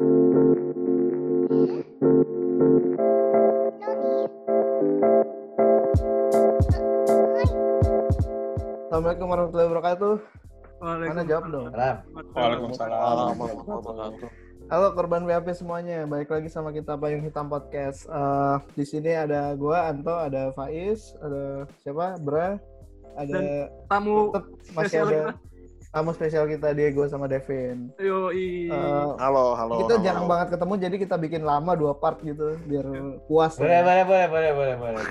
Assalamualaikum warahmatullahi wabarakatuh. Mana jawab dong? Salam. Waalaikumsalam warahmatullahi wabarakatuh. Halo korban WAP semuanya, balik lagi sama kita Payung Hitam Podcast. Eh, di sini ada gua Anto, ada Faiz, ada siapa? Bra, ada Tamu tetap masih ada kita. Tamu spesial kita Diego sama Devin. Yoi. Eh, Halo, halo. kita halo. jarang banget ketemu jadi kita bikin lama dua part gitu biar puas. Boleh, lah. boleh, boleh, boleh, boleh, boleh.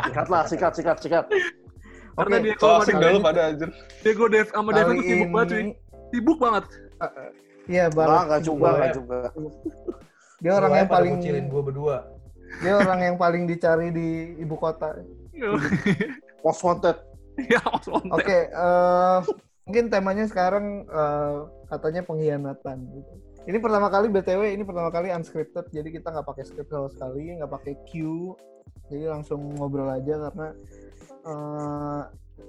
Sikat lah, sikat, sikat, sikat. Karena Oke, dia So kalau asik sama dah lu Kali- pada anjir. Diego Dev sama Devin tuh sibuk banget cuy. Sibuk banget. iya Enggak, banget. enggak juga, enggak juga. Dia orang yang paling Cilin gue berdua. dia orang yang paling dicari di ibu kota. Most wanted. ya, Oke. Oke, eh, mungkin temanya sekarang eh, katanya pengkhianatan. Gitu. Ini pertama kali btw, ini pertama kali unscripted, jadi kita nggak pakai script sama sekali, nggak pakai cue, jadi langsung ngobrol aja karena eh,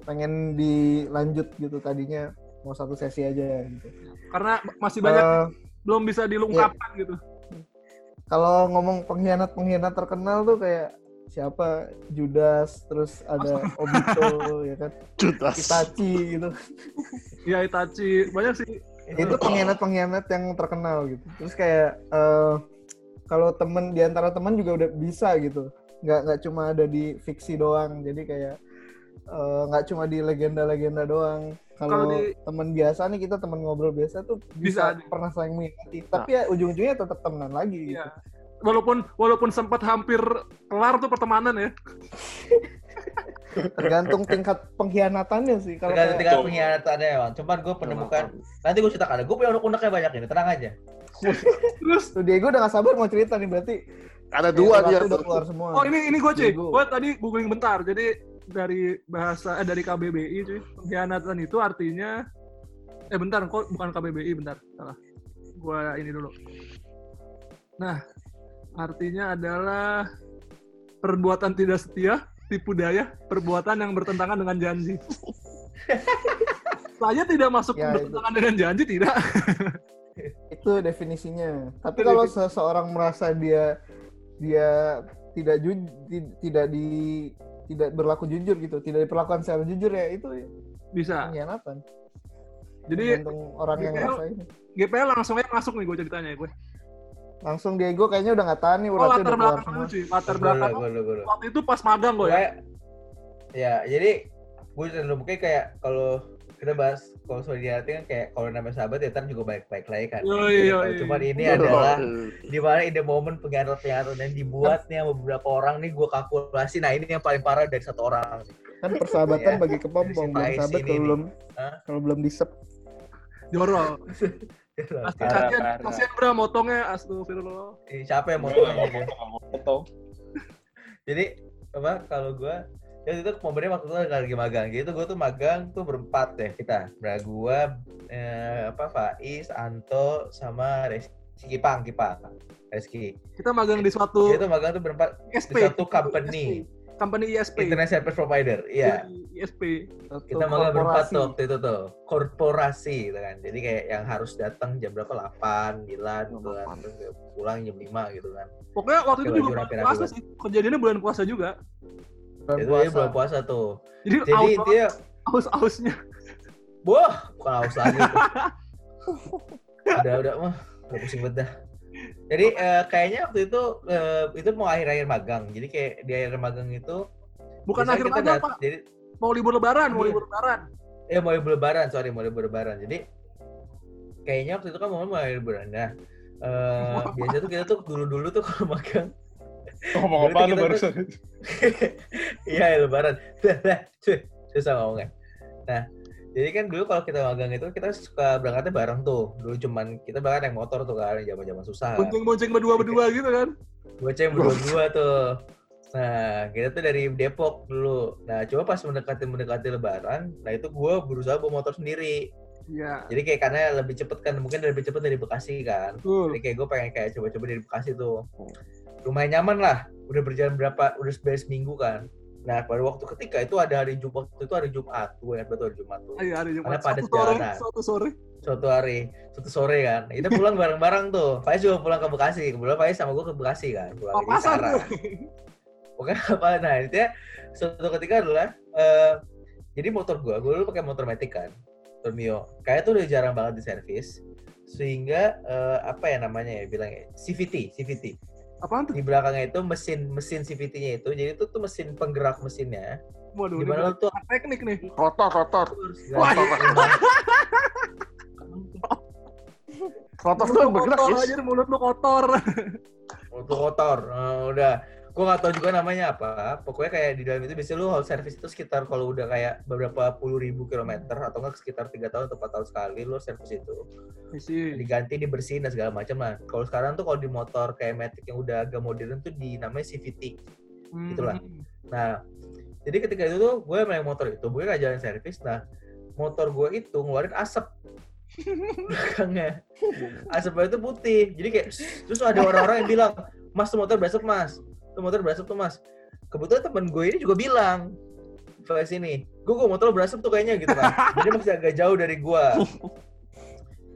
pengen dilanjut gitu tadinya mau satu sesi aja. Gitu. Karena masih banyak Eh, belum bisa dilungkapkan gitu. kalau ngomong pengkhianat pengkhianat terkenal tuh kayak siapa Judas, terus ada Obito, ya kan, Judas. Itachi gitu. Ya Itachi banyak sih. itu pengkhianat-pengkhianat yang terkenal gitu. Terus kayak eh, kalau temen di antara teman juga udah bisa gitu. Nggak nggak cuma ada di fiksi doang. Jadi kayak eh, nggak cuma di legenda-legenda doang. Kalau di- teman biasa nih kita teman ngobrol biasa tuh Bisa. bisa, pernah saling mengingati. Tapi ya ujung-ujungnya tetap temenan lagi gitu. Iya. Walaupun walaupun sempat hampir kelar tuh pertemanan ya. Tergantung tingkat pengkhianatannya sih. Kalau Tergantung kayak- tingkat pengkhianatannya emang. Cuman gue penemukan, nanti gue ceritakan. Gue punya unek-uneknya banyak ini, tenang aja. Terus Tuh Diego udah gak sabar mau cerita nih berarti. Ada dua dia udah keluar semua. oh ini ini gue cuy. Gue tadi googling bentar. Jadi dari bahasa eh, dari KBBI cuy. Pengkhianatan itu artinya eh bentar kok bukan KBBI bentar. Salah. Gua ini dulu. Nah, artinya adalah perbuatan tidak setia, tipu daya, perbuatan yang bertentangan dengan janji. Saya tidak masuk Ya, bertentangan dengan janji tidak. itu definisinya. Tapi Itu kalau definisi. seseorang merasa dia dia tidak ju, ti- tidak di tidak berlaku jujur gitu, tidak diperlakukan secara jujur ya itu Bisa. pengkhianatan. Jadi orang yang GPL ngerasain. GPL langsung aja masuk nih gue ceritanya gue. Langsung Diego kayaknya udah nggak tahan nih Oh uratnya latar belakang dulu cuy. Latar Gue belakang gue gue dulu. waktu itu pas magang gue ya. Ya, jadi gue cerita dulu. Mungkin kayak kalau kita bahas kalau soal diarti kan kayak kalau namanya sahabat ya ntar juga baik-baik lagi kan. Yoi, Jadi yoi. kalau Cuman ini Iya. adalah di mana ide momen pengkhianat-pengkhianatan yang dibuat nih sama beberapa orang nih gue kalkulasi. Nah ini yang paling parah dari satu orang. Kan persahabatan Iya. bagi kepompong, Si belum sahabat ini kalau belum kalau belum disep. Jorok. Pasti Parah, kasihan, kasihan bro motongnya astagfirullah. Siapa yang dia? Foto. Jadi apa kalau gue ya itu momennya waktu itu lagi magang. Gitu gue tuh magang tuh berempat deh kita. Nah gue eh, apa Faiz Anto sama Reski Kipang Kipang. Reski. Kita magang di suatu dia tuh magang tuh berempat ISP. di satu company Company ISP. internet service provider iya ISP. Satu kita magang berempat tuh waktu itu tuh korporasi gitu kan jadi kayak yang harus datang jam berapa 8 9 gitu kan terus pulang jam 5 gitu kan Pokoknya waktu itu juga bulan puasa sih. Kejadiannya bulan puasa juga. Bulan itu puasa. bulan puasa tuh Jadi, jadi aus, dia aus ausnya. Wah, bukan haus lagi udah udah mah udah pusing banget dah. Jadi eh, kayaknya waktu itu eh, itu mau akhir-akhir magang. Jadi kayak di akhir magang itu Bukan biasanya akhir magang, Pak. Jadi Mau libur lebaran, mau Iya. libur lebaran. eh mau libur lebaran, sorry mau libur lebaran. Jadi kayaknya waktu itu kan mau mau lebaran. Nah, eh, biasa tuh kita tuh dulu-dulu tuh kalau magang Ngomong apa lu barusan? Iya lebaran. Cuy, susah ngomongnya. Nah, jadi kan dulu kalau kita magang itu kita suka berangkatnya bareng tuh. Dulu cuman kita berangkat yang motor tuh kan, zaman-zaman susah. Kan. Bonceng-bonceng berdua-berdua gitu kan. Bocah yang berdua tuh. Nah, kita tuh dari Depok dulu. Nah, coba pas mendekati mendekati Lebaran, nah itu gue berusaha bawa motor sendiri. Iya. Jadi kayak karena lebih cepet kan, mungkin lebih cepet dari Bekasi kan. Betul. Jadi kayak gue pengen kayak coba-coba dari Bekasi tuh. Lumayan nyaman lah. Udah berjalan berapa, udah sebelas seminggu kan. Nah, pada waktu ketika itu ada hari Jumat, waktu itu hari Jumat. Gue ingat betul hari Jumat tuh. Ayo hari Jumat. Karena padat Suatu sore, jalanan. suatu sore. Suatu hari. satu sore kan kita pulang bareng-bareng tuh Faiz juga pulang ke Bekasi kebetulan Faiz sama gue ke Bekasi kan pulang ke Papasan tuh. Apa? Nah, itu ya suatu ketika adalah eh, jadi motor gua, gua dulu pakai motor Matic kan, motor Mio. Kayak tuh udah jarang banget di servis, sehingga eh, apa ya namanya ya bilangnya CVT, CVT. Apaan tuh? Di belakangnya itu mesin mesin CVT-nya itu, jadi itu tuh mesin penggerak mesinnya. Waduh, ini Gimana lu tuh teknik nih. Rotor, rotor. Wah, Rotor Mulut tuh lu bergerak, kotor aja, mulut lu kotor. Untuk kotor, Eh, udah. Gue gak tahu juga namanya apa. Pokoknya kayak di dalam itu biasanya lu whole service itu sekitar kalau udah kayak beberapa puluh ribu kilometer atau enggak sekitar tiga tahun atau empat tahun sekali lu servis itu. Isi. diganti dibersihin dan segala macam lah. Kalau sekarang tuh kalau di motor kayak Matic yang udah agak modern tuh di namanya CVT. Itulah. Hmm. Nah, jadi ketika itu tuh gue main motor itu, gue gak jalan servis. Nah, motor gue itu ngeluarin asap belakangnya. Asapnya itu putih. Jadi kayak terus ada orang-orang yang bilang, "Mas, tuh motor berasap, Mas. Tuh motor berasap tuh, Mas." Kebetulan temen gue ini juga bilang, Faiz ini, gue gue motor berasap tuh kayaknya gitu kan. Jadi masih agak jauh dari gue.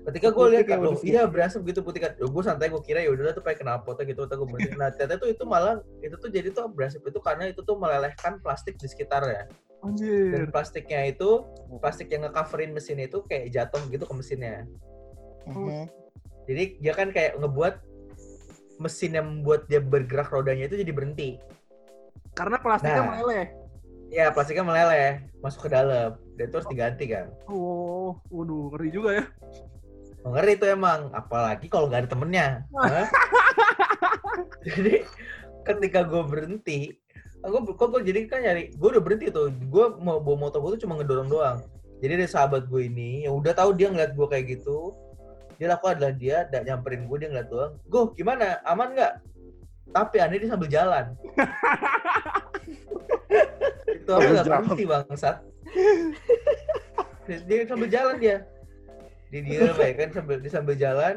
Ketika gue lihat kan, iya berasap gitu putih kan. Gue santai gue kira ya udahlah tuh pakai knalpotnya gitu, atau gue berhenti. Nah ternyata tuh itu malah itu tuh jadi tuh berasap itu karena itu tuh melelehkan plastik di sekitarnya. Dan Anjir. plastiknya itu plastik yang ngecoverin mesin itu kayak jatuh gitu ke mesinnya. Mhm. Jadi dia kan kayak ngebuat mesin yang membuat dia bergerak rodanya itu jadi berhenti. Karena plastiknya Nah. meleleh. Ya plastiknya meleleh masuk ke dalam. Dan itu harus diganti kan. Oh, waduh, ngeri juga ya. Oh, ngeri itu emang, apalagi kalau nggak ada temennya. Jadi ketika gue berhenti, gue kok gue jadi kan nyari, gue udah berhenti tuh, gue mau bawa motor gue tuh cuma ngedorong doang. Jadi ada sahabat gue ini yang udah tahu dia ngeliat gue kayak gitu, dia lakukan adalah dia tidak nyamperin gue dia ngeliat doang. Gue gimana, aman nggak? Tapi aneh dia sambil jalan. itu aku nggak berhenti bangsat. dia, sambil jalan dia. Dia dia ya kan sambil dia sambil jalan.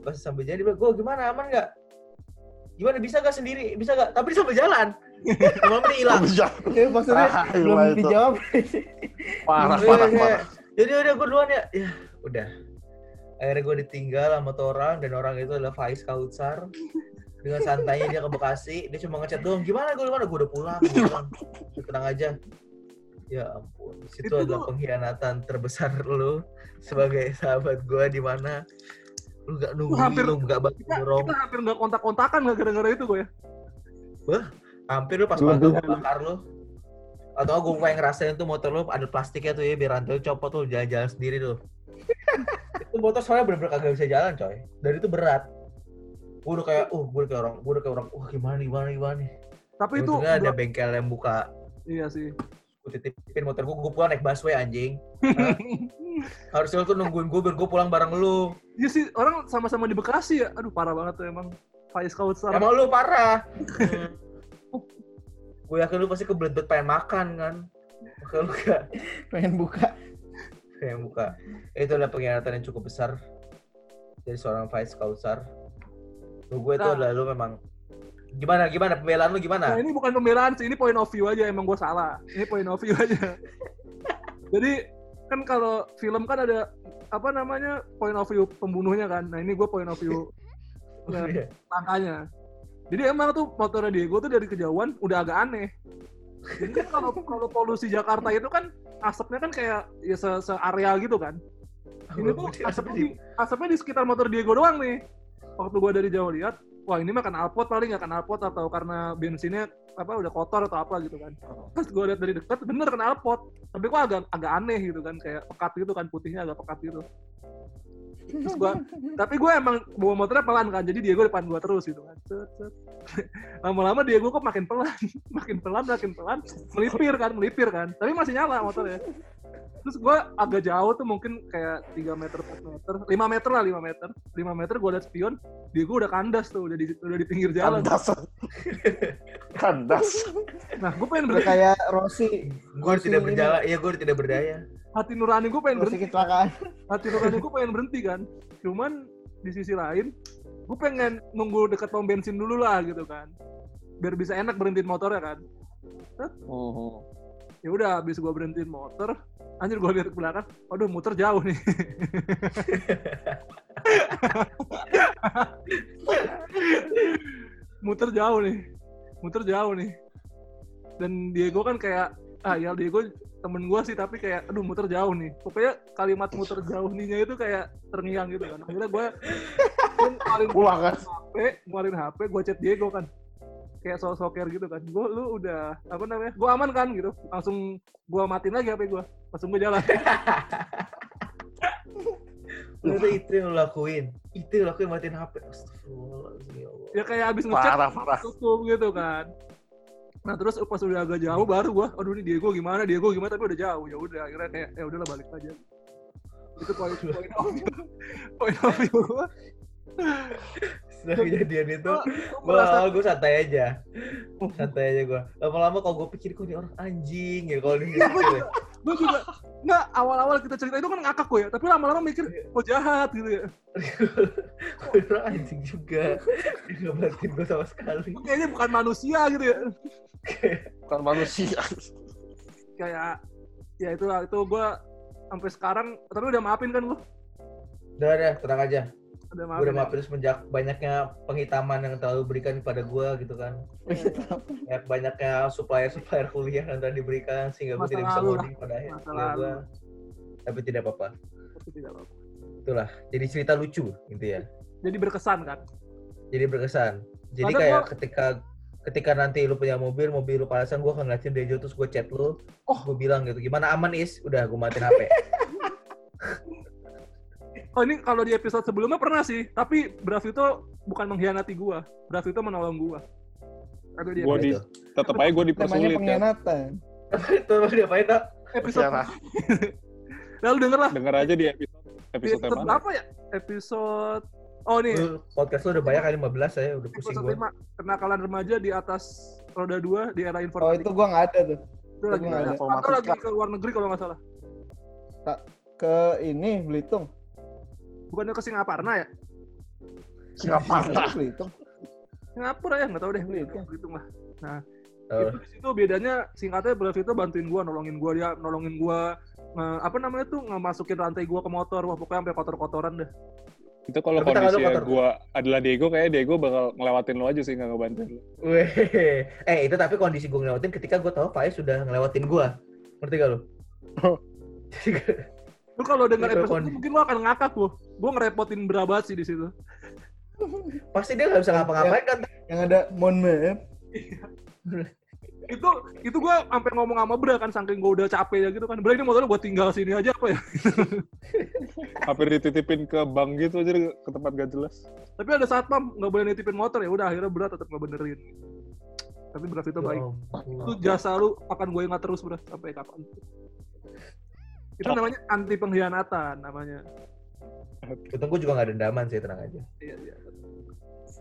Pas sambil jalan dia bilang, gue gimana aman nggak? Gimana bisa nggak sendiri? Bisa nggak? Tapi dia sambil jalan. Lama-lama dia hilang. Ya, maksudnya Ah, belum dijawab. Parah, parah, parah. Jadi udah gue duluan ya. Ya udah. Akhirnya gue ditinggal sama tuh orang dan orang itu adalah Faiz Kautsar. Dengan santainya dia ke Bekasi, dia cuma ngechat doang. Gimana gue gimana? Gue udah pulang. Gue pulang. Udah tenang aja. Ya ampun, itu, Itu adalah tuh- pengkhianatan terbesar lu sebagai sahabat gue di mana lu gak nungguin, hampir- lu gak bantu Kita, dorong. kita hampir nggak kontak-kontakan nggak gara-gara itu gue ya. Hampir lu pas dua- gua bakar lu. Atau gue pengen ngerasain tuh motor lu ada plastiknya tuh ya biar rantai lu copot tuh jalan-jalan sendiri tuh. Itu motor soalnya bener-bener kagak bisa jalan coy. Dan itu berat. Gue udah kayak, uh, gue udah kayak orang, gue udah kayak orang, wah gimana nih, gimana nih, gimana nih. Tapi itu Untungnya ada bengkel yang buka. iya sih. Gue titipin motor gue, gue pulang naik busway anjing. Harusnya lu tuh nungguin gue biar gue pulang bareng lu. Iya sih, orang sama-sama di Bekasi ya. Aduh, parah banget tuh emang. Faiz Kautsar. Emang lu parah. Hmm. gue yakin lu pasti kebelet pengen makan kan. Makanya lu gak Pengen buka. Yang buka. Itu adalah pengkhianatan yang cukup besar dari seorang Faiz Kautsar. Lu gue itu Nah. adalah lu memang gimana gimana pembelaan lu Nah, gimana? ini bukan pembelaan sih, ini point of view aja. Emang gue salah. Ini point of view aja. Jadi, kan kalau film kan ada, apa namanya, point of view pembunuhnya kan. Nah, ini gue point of view Iya. ya, langkahnya. Jadi emang tuh motornya Diego tuh dari kejauhan udah agak aneh. Jadi kan kalau kalau polusi Jakarta itu kan asapnya kan kayak ya se, area gitu kan. Ini tuh asapnya di, asapnya di sekitar motor Diego doang nih. Waktu gua dari jauh lihat, wah ini mah kan alpot paling nggak kan alpot atau karena bensinnya apa udah kotor atau apa gitu kan. Pas gua lihat dari dekat bener kan alpot. Tapi kok agak agak aneh gitu kan kayak pekat gitu kan putihnya agak pekat gitu. Terus gua, tapi gue emang bawa motornya pelan kan, jadi Diego depan gua terus gitu kan. Lama-lama Diego kok makin pelan, makin pelan, makin pelan, melipir kan, melipir kan. Tapi masih nyala motornya. Terus gue agak jauh tuh mungkin kayak 3 meter, 4 meter, 5 meter lah, 5 meter. 5 meter gue liat spion, Diego udah kandas tuh, udah di, udah di pinggir jalan. Kandas. Kandas. Nah, gue pengen Udah berhenti, kayak Rossi. Gue tidak berjala, iya gue tidak berdaya. Hati nurani gue pengen berhenti. kecelakaan. hati nurani gue pengen berhenti kan cuman di sisi lain gue pengen nunggu dekat pom bensin dulu lah gitu kan biar bisa enak berhentiin motornya kan Mhm. ya udah habis gue berhentiin motor Anjir gue lihat ke belakang, aduh muter jauh nih. muter jauh nih, muter jauh nih. Dan Diego kan kayak, ah ya Diego temen gue sih tapi kayak, aduh muter jauh nih. Pokoknya kalimat muter jauh nih itu kayak terngiang gitu kan. Akhirnya gue ngeluarin Pulang kan? HP, ngeluarin HP, gue chat Diego kan. Kayak sok-soker gitu kan. Gue lu udah apa namanya? Gue aman kan gitu. Langsung gue matiin lagi HP gue. Langsung gue jalan. Ternyata itu yang lo lakuin. Itu yang lo lakuin matiin HP. Astagfirullahaladzim ya Allah. ya kayak abis ngechat Parah, parah. tutup gitu kan. Nah terus pas udah agak jauh baru gua, aduh ini Diego gimana, Diego gimana tapi udah jauh ya udah akhirnya kayak ya udahlah balik aja. Itu poin poin of view, poin of view gua. Setelah kejadian itu, gue merasa- awal gue santai aja. Santai aja gue. Lama-lama kalau gue pikir, kok ini orang anjing ya kalau dia gitu ya. Gue juga nggak awal-awal kita cerita itu kan ngakak gue ya, tapi lama-lama mikir kok jahat gitu ya. Ini orang anjing juga. Nggak bantuin gue sama sekali. Kayaknya bukan manusia gitu ya. Bukan manusia. Kayak ya itu itu gue sampai sekarang tapi udah maafin kan gue Udah, udah, tenang aja. Udah maafin udah ya. maafin semenjak banyaknya penghitaman yang terlalu berikan kepada gue gitu kan. Ya, banyaknya supplier-supplier kuliah yang telah diberikan sehingga gue Masa tidak bisa loading pada akhirnya Masa gue. Tapi tidak apa-apa. Tapi tidak apa-apa. Itulah. Jadi cerita lucu gitu ya. jadi berkesan kan Jadi berkesan. Jadi Padahal kayak gua- ketika ketika nanti lu punya mobil, mobil lu palasan, gue akan ngeliatin Dejo terus gue chat lu, Oh. gue bilang gitu, gimana aman is? Udah gue matiin HP. Oh ini kalau di episode sebelumnya pernah sih, tapi Brav itu bukan mengkhianati gua. Brav itu menolong gua. Itu dia. Gua di tetap aja Namanya dipersulit kan. pengkhianatan. Itu diapain tak? episode. Lalu denger lah. Denger aja di episode episode episode mana? berapa ya? Episode Oh nih, Lu podcast lu udah banyak kali 15 saya udah pusing episode gue. 5. Kenakalan remaja di atas roda 2 di era Oh informatika. itu gua nggak ada tuh. itu lagi gua nggak ada. atau lagi ke luar negeri kalau nggak salah. Ke ini Belitung. Bukannya ke Singaparna ya? Singapura. Belitung. Singapura ya nggak tahu deh. Belitung. Belitung lah. Nah, Oh, itu di situ bedanya singkatnya Brav itu bantuin gua, nolongin gua dia, nolongin gua nge- apa namanya tuh ngemasukin rantai gua ke motor. Wah, pokoknya sampai kotor-kotoran deh. Itu kalau kondisi kotor. gue adalah Diego, kayak Diego bakal ngelewatin lo aja sih, nggak ngebantuin lo. Weh, eh itu tapi kondisi gue ngelewatin ketika gue tahu Faiz sudah ngelewatin gue. Ngerti gak lu? Lu kalau denger Itu episode itu mungkin lu akan ngakak lu. Gua ngerepotin berabat sih di situ. pasti dia nggak bisa ngapa-ngapain kan? Yang ada mohon maaf. Itu itu gua sampai ngomong sama Bra kan saking gua udah capek ya gitu kan. Bra ini motornya gua tinggal sini aja apa ya? Hampir dititipin ke bank gitu aja ke tempat gak jelas. Tapi ada saat pam nggak boleh nitipin motor ya udah akhirnya Bra tetap ngebenerin. Tapi Bra itu baik. Ya Itu ampun. jasa lu akan gue ingat terus Bra sampai kapan. Itu namanya anti pengkhianatan namanya. Untung gue juga gak dendaman sih, tenang aja. Iya, iya.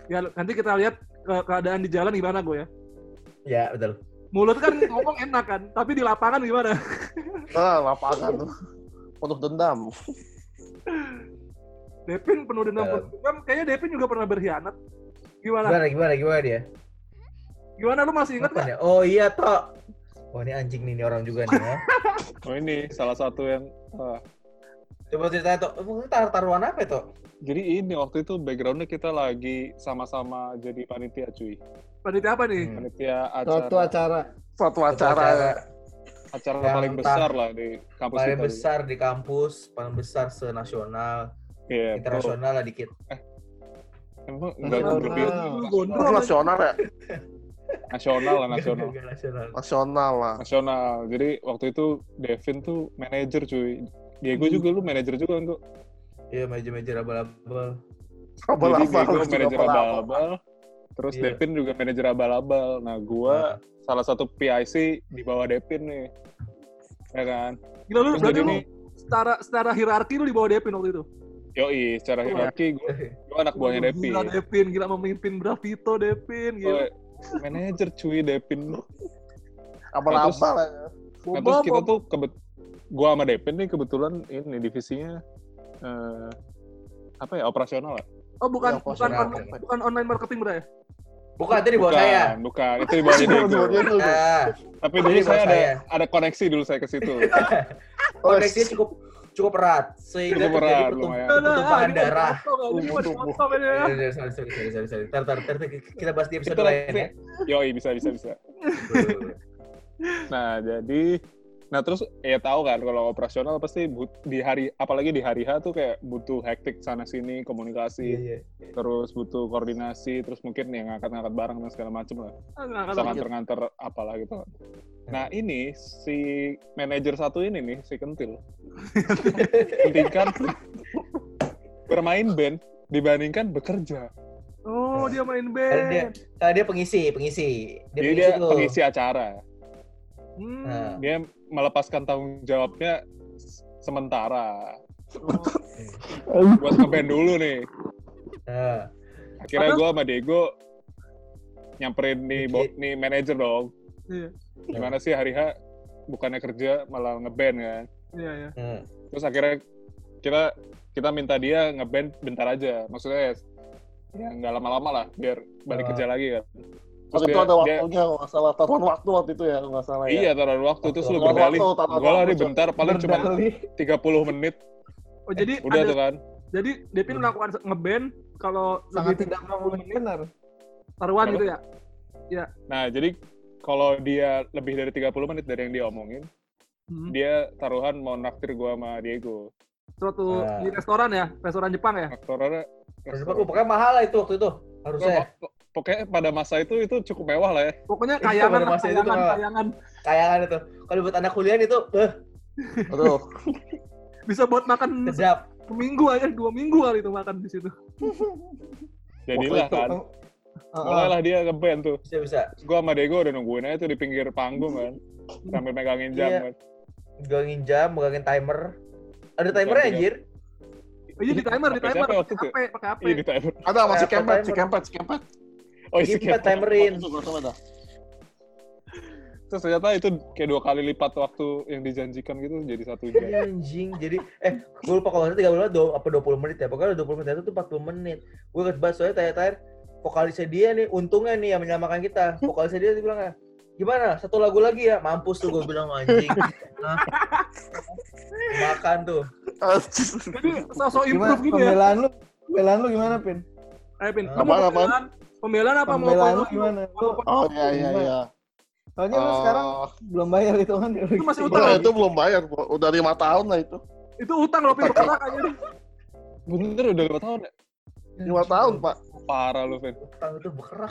Ya nanti kita lihat ke- keadaan di jalan gimana gue ya. Ya, betul. Mulut kan ngomong enak kan, tapi di lapangan gimana? Ah, lapangan tuh. Penuh dendam. Devin penuh dendam, Eh. penuh dendam. Kayaknya Devin juga pernah berkhianat. Gimana? Gimana, gimana, gimana dia? Gimana lu masih ingat nggak? ya? Oh iya, Tok. Oh ini anjing nih, ini orang juga nih ya. Oh ini salah satu yang ah, Coba ceritain, Tok. Emang taruh-taruhan apa, Tok? jadi ini waktu itu backgroundnya kita lagi sama-sama jadi panitia cuy. Panitia apa nih? Hmm. Panitia Suatu acara acara. Suatu Acara acara. acara yang paling entah- besar lah di kampus paling kita. besar di kampus, paling besar senasional, Iya, betul. internasional lah dikit. Emang enggak gondrong Itu aja. nasional ya? nasional lah nasional. Enggak nasional. Nasional lah. nasional. Jadi waktu itu Devin tuh manajer cuy. Diego Hmm. juga lu manajer juga kan kok. Iya, meja-meja abal-abal. Jadi Abal-abal. Diego juga manajer abal-abal. Terus Iya. Devin juga manajer abal-abal. Nah, gua salah satu PIC di bawah Devin nih. Ya kan? Gila lu Terus berarti jadi lu secara secara hierarki lu di bawah Devin waktu itu. yoi, secara hierarki gua, gua anak buahnya Devin. Gila Devin, gila memimpin Bravito Devin, Oh, gila. Manajer cuy Devin. Abal-abal ya. Nah, terus kita tuh kebet gua sama Devin nih kebetulan ini divisinya eh, apa ya operasional lah. Oh bukan Ya, bukan on- bukan online marketing bro ya? Bukan, itu di bawah saya. bukan, itu di bawah dia. Ah, Tapi dulu bawah saya ada saya. ada koneksi dulu saya ke situ. koneksinya cukup cukup erat sehingga Cukup terjadi pertumpahan darah. Ini ya. Sorry, sorry, sorry, sorry, sorry, sorry. Tar, tar, tar, tar, kita bahas di episode lain ya. Yoi, bisa, bisa, bisa. Nah, jadi nah terus ya tahu kan kalau operasional pasti but- di hari apalagi di hari H tuh kayak butuh hektik sana sini komunikasi, Iya, iya. terus butuh koordinasi, terus mungkin yang ngangkat-ngangkat barang dan segala macem lah. Bisa lanjut. nganter-nganter apalah gitu. Nah, ini si manajer satu ini nih, si Kentil. Pentingkan bermain band dibandingkan bekerja. Oh, dia main dia, band. karena dia pengisi, pengisi. Dia Jadi pengisi dia pengisi acara. Hmm. Nah. Dia melepaskan tanggung jawabnya sementara. Buat ngeband dulu nih. Nah, Akhirnya gue sama Diego nyamperin nih, bo- nih manajer dong. Iya, Gimana sih hari H bukannya kerja malah ngeband kan. iya, iya. nah. Terus akhirnya kita kita minta dia ngeband bentar aja. Maksudnya ya nggak lama-lama lah biar balik Ah. kerja lagi kan. Dia- itu ada waktunya, kalau nggak salah taruhan waktu waktu itu ya, kalau nggak salah ya. Iya taruh waktu terus lu Taruhan berdalih. waktu, taruhan Gue nih bentar paling cuma Berdalih. 30 menit. Oh, jadi Udah ada, tuh kan. jadi Devin melakukan ngeband kalau Sangat lebih tidak benar. taruhan gitu ya. Nah jadi kalau dia lebih dari 30 menit dari yang dia omongin, Hmm. dia taruhan mau naktir gua sama Diego. Suatu Ah. di restoran ya, restoran Jepang ya. Terus aku pokoknya mahal lah itu waktu itu. Harusnya. Pokoknya pada masa itu itu cukup mewah lah ya. Pokoknya kayangan, pada masa itu tuh, kayangan, Pak. kayangan. Kayangan itu. Kalau buat anak kuliah itu, eh, Aduh, Bisa buat makan sedap. seminggu aja, dua minggu kali itu makan di situ. Jadilah Waktu itu, kan. Ah. Mulailah dia ngeband tuh. Bisa bisa. Terus gua sama Diego udah nungguin aja tuh di pinggir panggung kan. Sambil megangin jam Iya. kan. Megangin jam, megangin timer. Ada timernya Timer. anjir. Oh, iya di timer, di timer. Pakai itu? HP, pakai HP. Iya di timer. ada masih kempet, si kempet, si kempet. Oh isi Kita timerin. Terus ternyata itu kayak dua kali lipat waktu yang dijanjikan gitu jadi satu jam. Iya, anjing. Jadi eh gue lupa kalau nggak salah 30 menit do- apa 20 menit ya. Pokoknya 20 menit itu tuh 40 menit. Gue inget banget soalnya terakhir vokalisnya dia nih untungnya nih yang menyelamatkan kita. Vokalisnya dia, dia bilang "Ah, gimana? Satu lagu lagi ya? Mampus tuh gue bilang anjing. Makan tuh. Jadi sosok Gimana improve gitu ya. pembelaan lu? Pembelaan lu gimana, Pin? Eh, Pin, Apaan, kamu apaan? Pembelaan apa mau Pembelaan follow? gimana? Oh iya iya iya. soalnya lu sekarang Oh, belum bayar itu kan. Itu masih utang. itu belum bayar, udah lima tahun lah itu. Itu utang loh, Pin. Berkerak aja. Bener udah lima tahun ya? Lima tahun pak. Parah lu, Vin. Utang itu berkerak.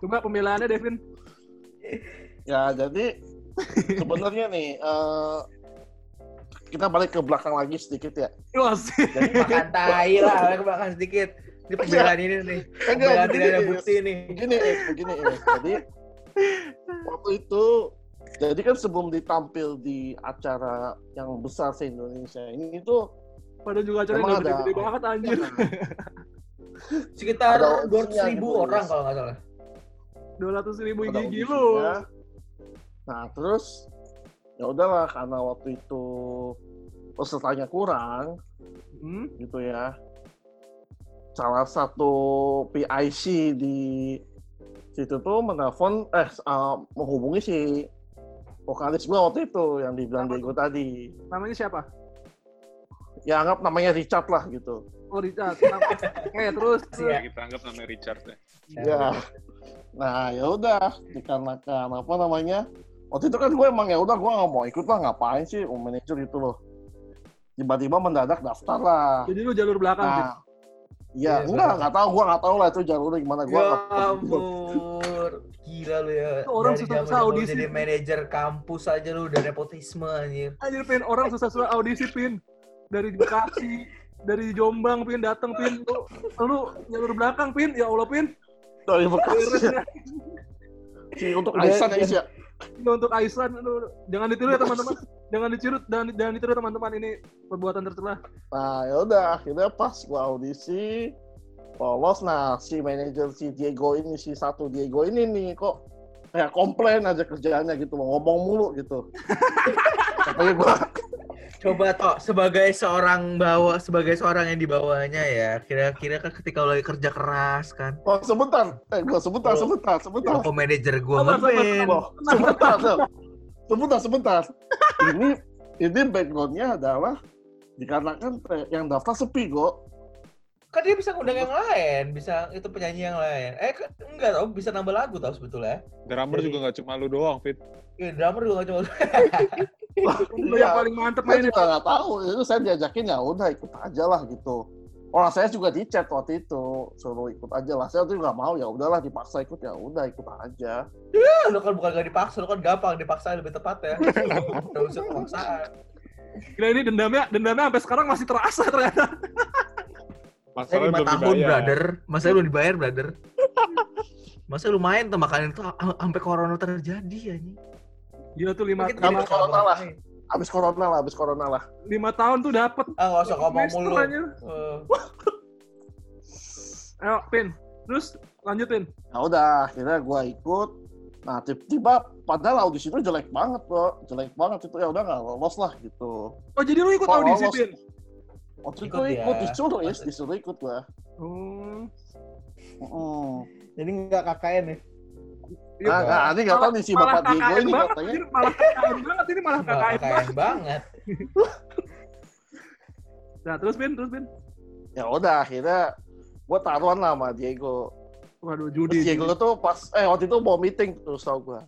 Coba pembelaannya, Devin. Ya jadi sebenarnya nih eh, kita balik ke belakang lagi sedikit ya. Jadi makan tai lah, ke belakang sedikit. Ini pembelaan ini nih. Enggak, Pembelaan tidak ada begini, bukti nih. begini, eh, begini eh. Jadi waktu itu jadi kan sebelum ditampil di acara yang besar se Indonesia ini itu Pada juga nggak ada- gede-gede banget, anjir. Sekitar Ada 200 ribu opsinya gitu, orang kalau nggak salah. 200 ribu ada gigi lu. Nah terus ya udahlah karena waktu itu pesertanya kurang Hmm? gitu ya. Salah satu PIC di situ tuh menelpon eh uh, menghubungi si vokalis gua waktu itu yang dibilang Diego tadi. Namanya siapa? Ya anggap namanya Richard lah gitu. Oh, Richard. Oke, terus. Iya. Kita anggap namanya Richard ya. Ya. Nah, ya udah dikarenakan apa namanya? Waktu itu kan gue emang ya udah gue nggak mau ikut lah ngapain sih oh, manajer itu loh. Tiba-tiba mendadak daftar lah. Jadi lu jalur belakang. Nah, iya Iya, enggak benar. nggak tahu gue nggak tahu lah itu jalurnya gimana gue. Ya ampun, gila lu ya. Itu orang susah-susah audisi. Jadi manajer kampus aja lu udah nepotisme anjir. Anjir, Pin. Orang susah-susah audisi, Pin. Dari Bekasi, dari Jombang, Pin. Datang, Pin. Lu, lu jalur belakang, Pin. Ya Allah, Pin. dari Bekasi ya. si untuk Aisan ya udah. Is, ya. Ini untuk. Aduh, Jangan ditiru ya, teman-teman. Jangan ditiru, jangan, jangan ditiru, teman-teman. Ini perbuatan tercela. Nah ya udah akhirnya pas gue audisi lolos nah si manajer si Diego ini si satu Diego ini nih kok kayak komplain aja kerjaannya gitu ngomong mulu gitu. Tapi gue Coba toh sebagai seorang bawa sebagai seorang yang di bawahnya ya, kira-kira kan ketika lo lagi kerja keras kan. Oh, sebentar, eh, gua sebentar, Oh. sebentar, sebentar, Lo manajer gua. Loh, sebentar, sebentar, sebentar. Ini ini backgroundnya adalah dikarenakan te- yang daftar sepi kok. Kan dia bisa ngundang yang lain, bisa itu penyanyi yang lain. Eh, kan- enggak tau, bisa nambah lagu tau sebetulnya. Drummer Jadi- juga nggak cuma lu doang, Fit. Iya, drummer juga gak cuma Lu yang paling mantep main juga nggak tahu. Itu saya diajakin ya udah ikut aja lah gitu. Orang saya juga di chat waktu itu suruh ikut aja lah. Saya tuh nggak mau ya udahlah dipaksa ikut ya udah ikut aja. lu kan bukan gak dipaksa, lu kan gampang dipaksa lebih tepat ya. Gak usah pemaksaan. Gila ini dendamnya, dendamnya sampai sekarang masih terasa ternyata. Saya Masalahnya lima tahun, dibayar. brother. Masa belum dibayar, brother? Masa lumayan tuh makanan itu am- sampai corona terjadi anjing. Gila tuh lima, lima, bisa corona lah. Abis corona lah, abis corona lah. lima tahun tuh dapet Ah, gak usah ngomong mulu. Eh, Ayo, Pin. Terus lanjutin. Ya udah, akhirnya gua ikut. Nah tiba-tiba padahal audisi itu jelek banget bro, jelek banget itu ya udah nggak lolos lah gitu. Oh jadi lu ikut Oh, audisi, lolos. Pin? Waktu itu Ikut ikut ya. disuruh ya, disuruh ikut gua. Oh. Mm. Jadi nggak KKN ya? Nah, nah, ini nggak tahu nih si malah Bapak Diego ini banget, katanya. malah KKN banget ini malah Malah KKN banget. KKN banget. Nah, terus Pin, terus Pin. Ya udah akhirnya gua taruhan lah sama Diego. Waduh, Terus judi. Diego tuh pas eh waktu itu mau meeting tuh tau gua.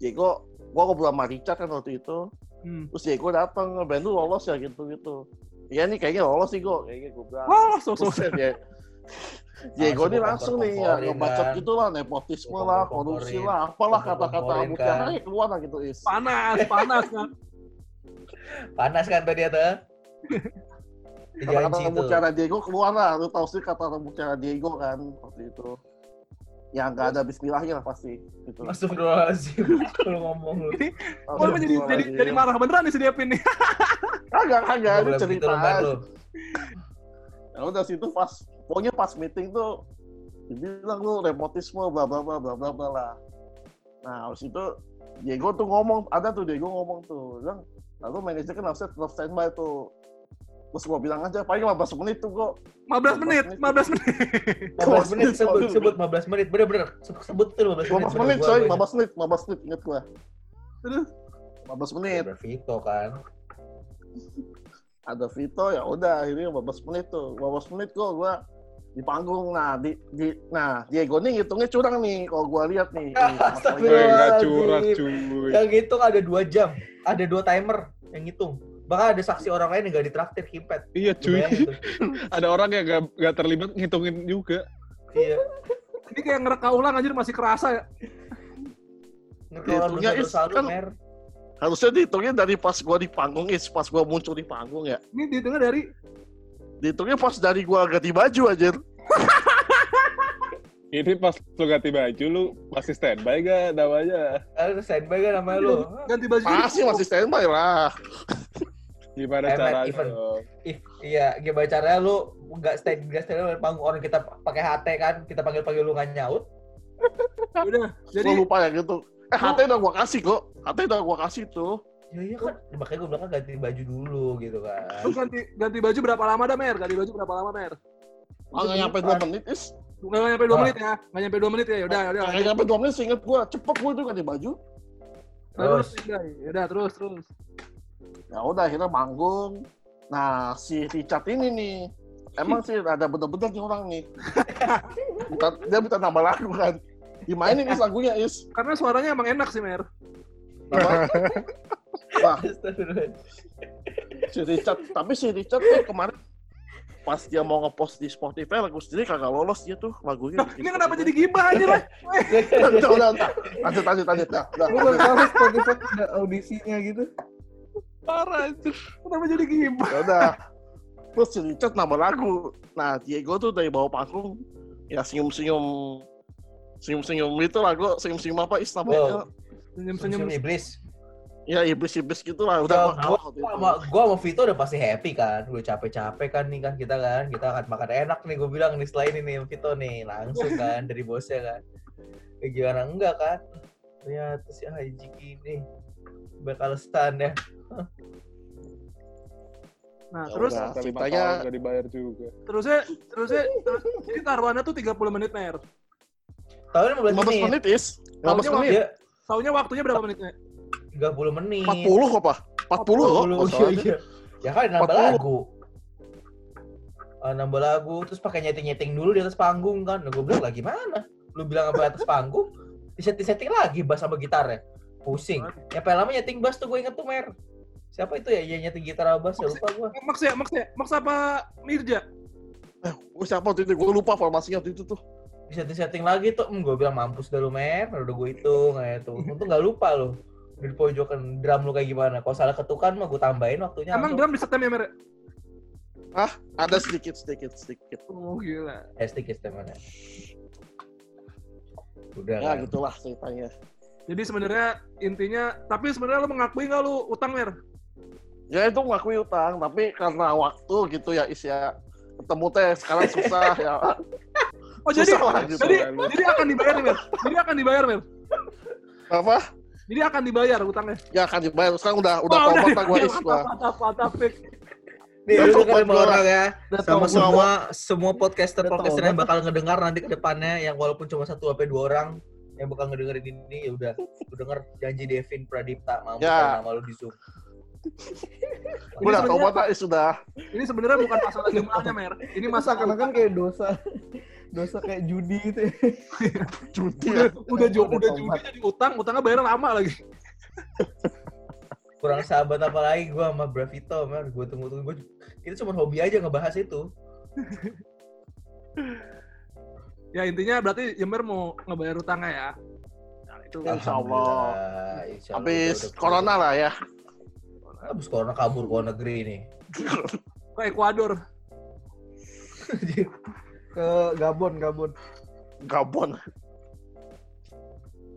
Diego, gua ngobrol sama Richard kan waktu itu. Hmm. Terus Diego datang, band lu lolos ya gitu-gitu. Iya nih kayaknya lolos sih gua, kayaknya gua bilang. Terus dia Diego Langsung ini langsung nih ya ngebacot gitu lah, nepotisme lah, korupsi lah, apalah kata-kata mutiara kan. ya keluar lah gitu is. Panas, panas kan. Panas kan tuh dia tuh. Di Kata-kata mutiara Diego keluar lah, lu tahu sih kata mutiara Diego kan waktu itu. Yang nggak ada bismillahnya lah pasti gitu. Astagfirullahaladzim. Kalau ngomong lu. Oh, jadi, jadi, jadi marah beneran nih si nih. Ini boleh begitu cerita lu, lu. Ya udah situ pas, pokoknya pas meeting tuh dibilang lu nepotisme bla bla bla bla bla bla lah. Nah, habis itu Diego tuh ngomong, ada tuh Diego ngomong tuh, bilang, lalu manajer kan harusnya tetap standby tuh. Terus gua bilang aja, paling 15 menit tuh kok. 15 menit, 15 menit. 15 menit sebut, sebut 15 menit. Bener-bener. Sebut, tuh 15 menit. 15 menit coy, gua- gua 15 menit, 15 menit inget gua. Terus? 15 menit. Bener Vito kan. Ada Vito ya udah akhirnya 15 menit tuh. 15 menit kok gua di panggung nah di, di nah Diego nih ngitungnya curang nih kalau gua lihat nih. Astagfirullah. Eh, nggak curang, cuy. Yang ngitung ada 2 jam. Ada 2 timer yang ngitung. Bahkan ada saksi orang lain yang gak ditraktir kimpet. Iya, cuy. Ada orang yang gak, gak terlibat ngitungin juga. Iya. Ini kayak ngereka ulang anjir masih kerasa ya. Lu is- satu kan- mer. Harusnya dihitungnya dari pas gua di panggung, is pas gua muncul di panggung ya. Ini dihitungnya dari Dihitungnya pas dari gua ganti baju aja. Ini pas lu ganti baju, lu masih standby gak namanya? Ada standby kan namanya lu. ganti baju. Masih masih standby lah. Gimana Eh, caranya? even- dong? Ih, iya, gimana caranya lu nggak stand nggak stand di panggung orang kita pakai HT kan, kita panggil panggil lu nggak nyaut. Udah. Jadi Gua lupa ya gitu. Eh, HT udah gua kasih kok. HT udah gua kasih tuh. Ya iya kan, makanya gue bilang kan ganti baju dulu gitu kan. lu ganti ganti baju berapa lama dah, Mer? Ganti baju berapa lama, Mer? Ah, nggak nyampe 2 menit, is. Nggak nyampe 2 Ah. menit ya. Nggak nyampe 2 menit ya. Udah, udah. Nggak nyampe 2 menit, seinget gua. Cepet gua itu ganti baju. Terus, udah terus, terus. Ya udah, akhirnya manggung. Nah, si Richard ini nih, emang sih ada bener-bener nih orang nih. Minta, dia minta nama lagu kan. Dimainin is lagunya is. Karena suaranya emang enak sih, Mer. Wah, si Richard. Tapi si Richard tuh kemarin pas dia mau ngepost di Spotify lagu sendiri kagak lolos dia tuh lagunya. Nah, ini kenapa jadi gibah aja lah? Udah, udah, udah. Lanjut, lanjut, lanjut. Udah, udah, Gue baru tahu Spotify ada audisinya gitu. Parah anjir. Kenapa jadi gibah? Ya udah. Terus Richard nambah lagu. Nah, Diego tuh dari bawah panggung ya senyum-senyum senyum-senyum itu lagu senyum-senyum apa is namanya? Oh. Senyum-senyum. Senyum iblis. Ya iblis-iblis gitu lah. Udah Ya, gua Gua sama, gua sama Vito udah pasti happy kan. Udah capek-capek kan nih kan kita kan. Kita akan makan enak nih gue bilang nih setelah ini nih Vito nih. Langsung kan dari bosnya kan. Eh, gimana enggak kan. Ternyata si Haji ini bakal stand ya. Nah, Ya terus udah. Ceritanya- tahun gak dibayar juga. terusnya terusnya terus jadi taruhannya tuh 30 menit, Mer. Tahun 15 15 menit. menit is. 15 Tahunnya menit. Dia Taunya waktunya berapa menitnya? 30 menit. 40 apa? 40 loh. Lu- masalahnya. iya. Ya kan nambah 40. lagu. Ah, nambah lagu terus pakai nyeting-nyeting dulu di atas panggung kan. Nah, gue bilang lah gimana? Lu bilang apa atas panggung? Disetting-setting lagi bass sama gitarnya. Pusing. Ya paling lama nyeting bass tuh gue inget tuh Mer. Siapa itu ya yang nyeting gitar sama bass? Ya lupa gue. Max ya, Max ya, Max apa Mirja? Eh, gua siapa waktu itu? Gue lupa formasinya waktu itu tuh. Disetting-setting lagi tuh. Hmm, gue bilang mampus dah lu Mer. Udah gue hitung kayak tuh. Untung gak lupa lu. Di pojokan drum lu kayak gimana. Kalau salah ketukan mah gue tambahin waktunya. Emang drum di setem ya, Mer? Ada sedikit, sedikit, sedikit. Oh, gila. Eh, stick mana? Udah Ya kan. gitulah ceritanya. Jadi sebenarnya intinya, tapi sebenarnya lu mengakui nggak lu utang, Mer? Ya itu ngakui utang, tapi karena waktu gitu ya Is ya ketemu teh sekarang susah ya. Oh, jadi Susah lah gitu. jadi jadi akan dibayar nih, Mer. Jadi akan dibayar, Mer. Apa? Jadi akan dibayar utangnya. Ya akan dibayar. Sekarang udah udah Oh, tobat dibayar. Is. Mantap, mantap. Nih, lu gua. orang ya. Sama semua semua podcaster podcaster yang bakal ngedengar nanti ke depannya yang walaupun cuma satu sampai dua orang yang bakal ngedengerin ini ya udah lu denger janji Devin Pradipta mau Ya. nama lu di Zoom. Udah lah Is sudah. Ini sebenarnya bukan masalah jumlahnya, Mer. Ini Masa masalah kan kayak dosa dosa kayak judi gitu ya. Judi udah ya. udah Udah udah judi jadi utang, utangnya bayar lama lagi. Kurang sahabat apa lagi gua sama Bravito, man. Gua tunggu-tunggu gua kita cuma hobi aja ngebahas itu. Ya intinya berarti Yemer mau ngebayar utangnya ya. Nah, itu Ya. Insya Allah. Alhamdulillah, insya Allah Habis corona lah ya. Habis corona kabur ke luar negeri nih. ke Ekuador. Ke Gabon, Gabon. Gabon.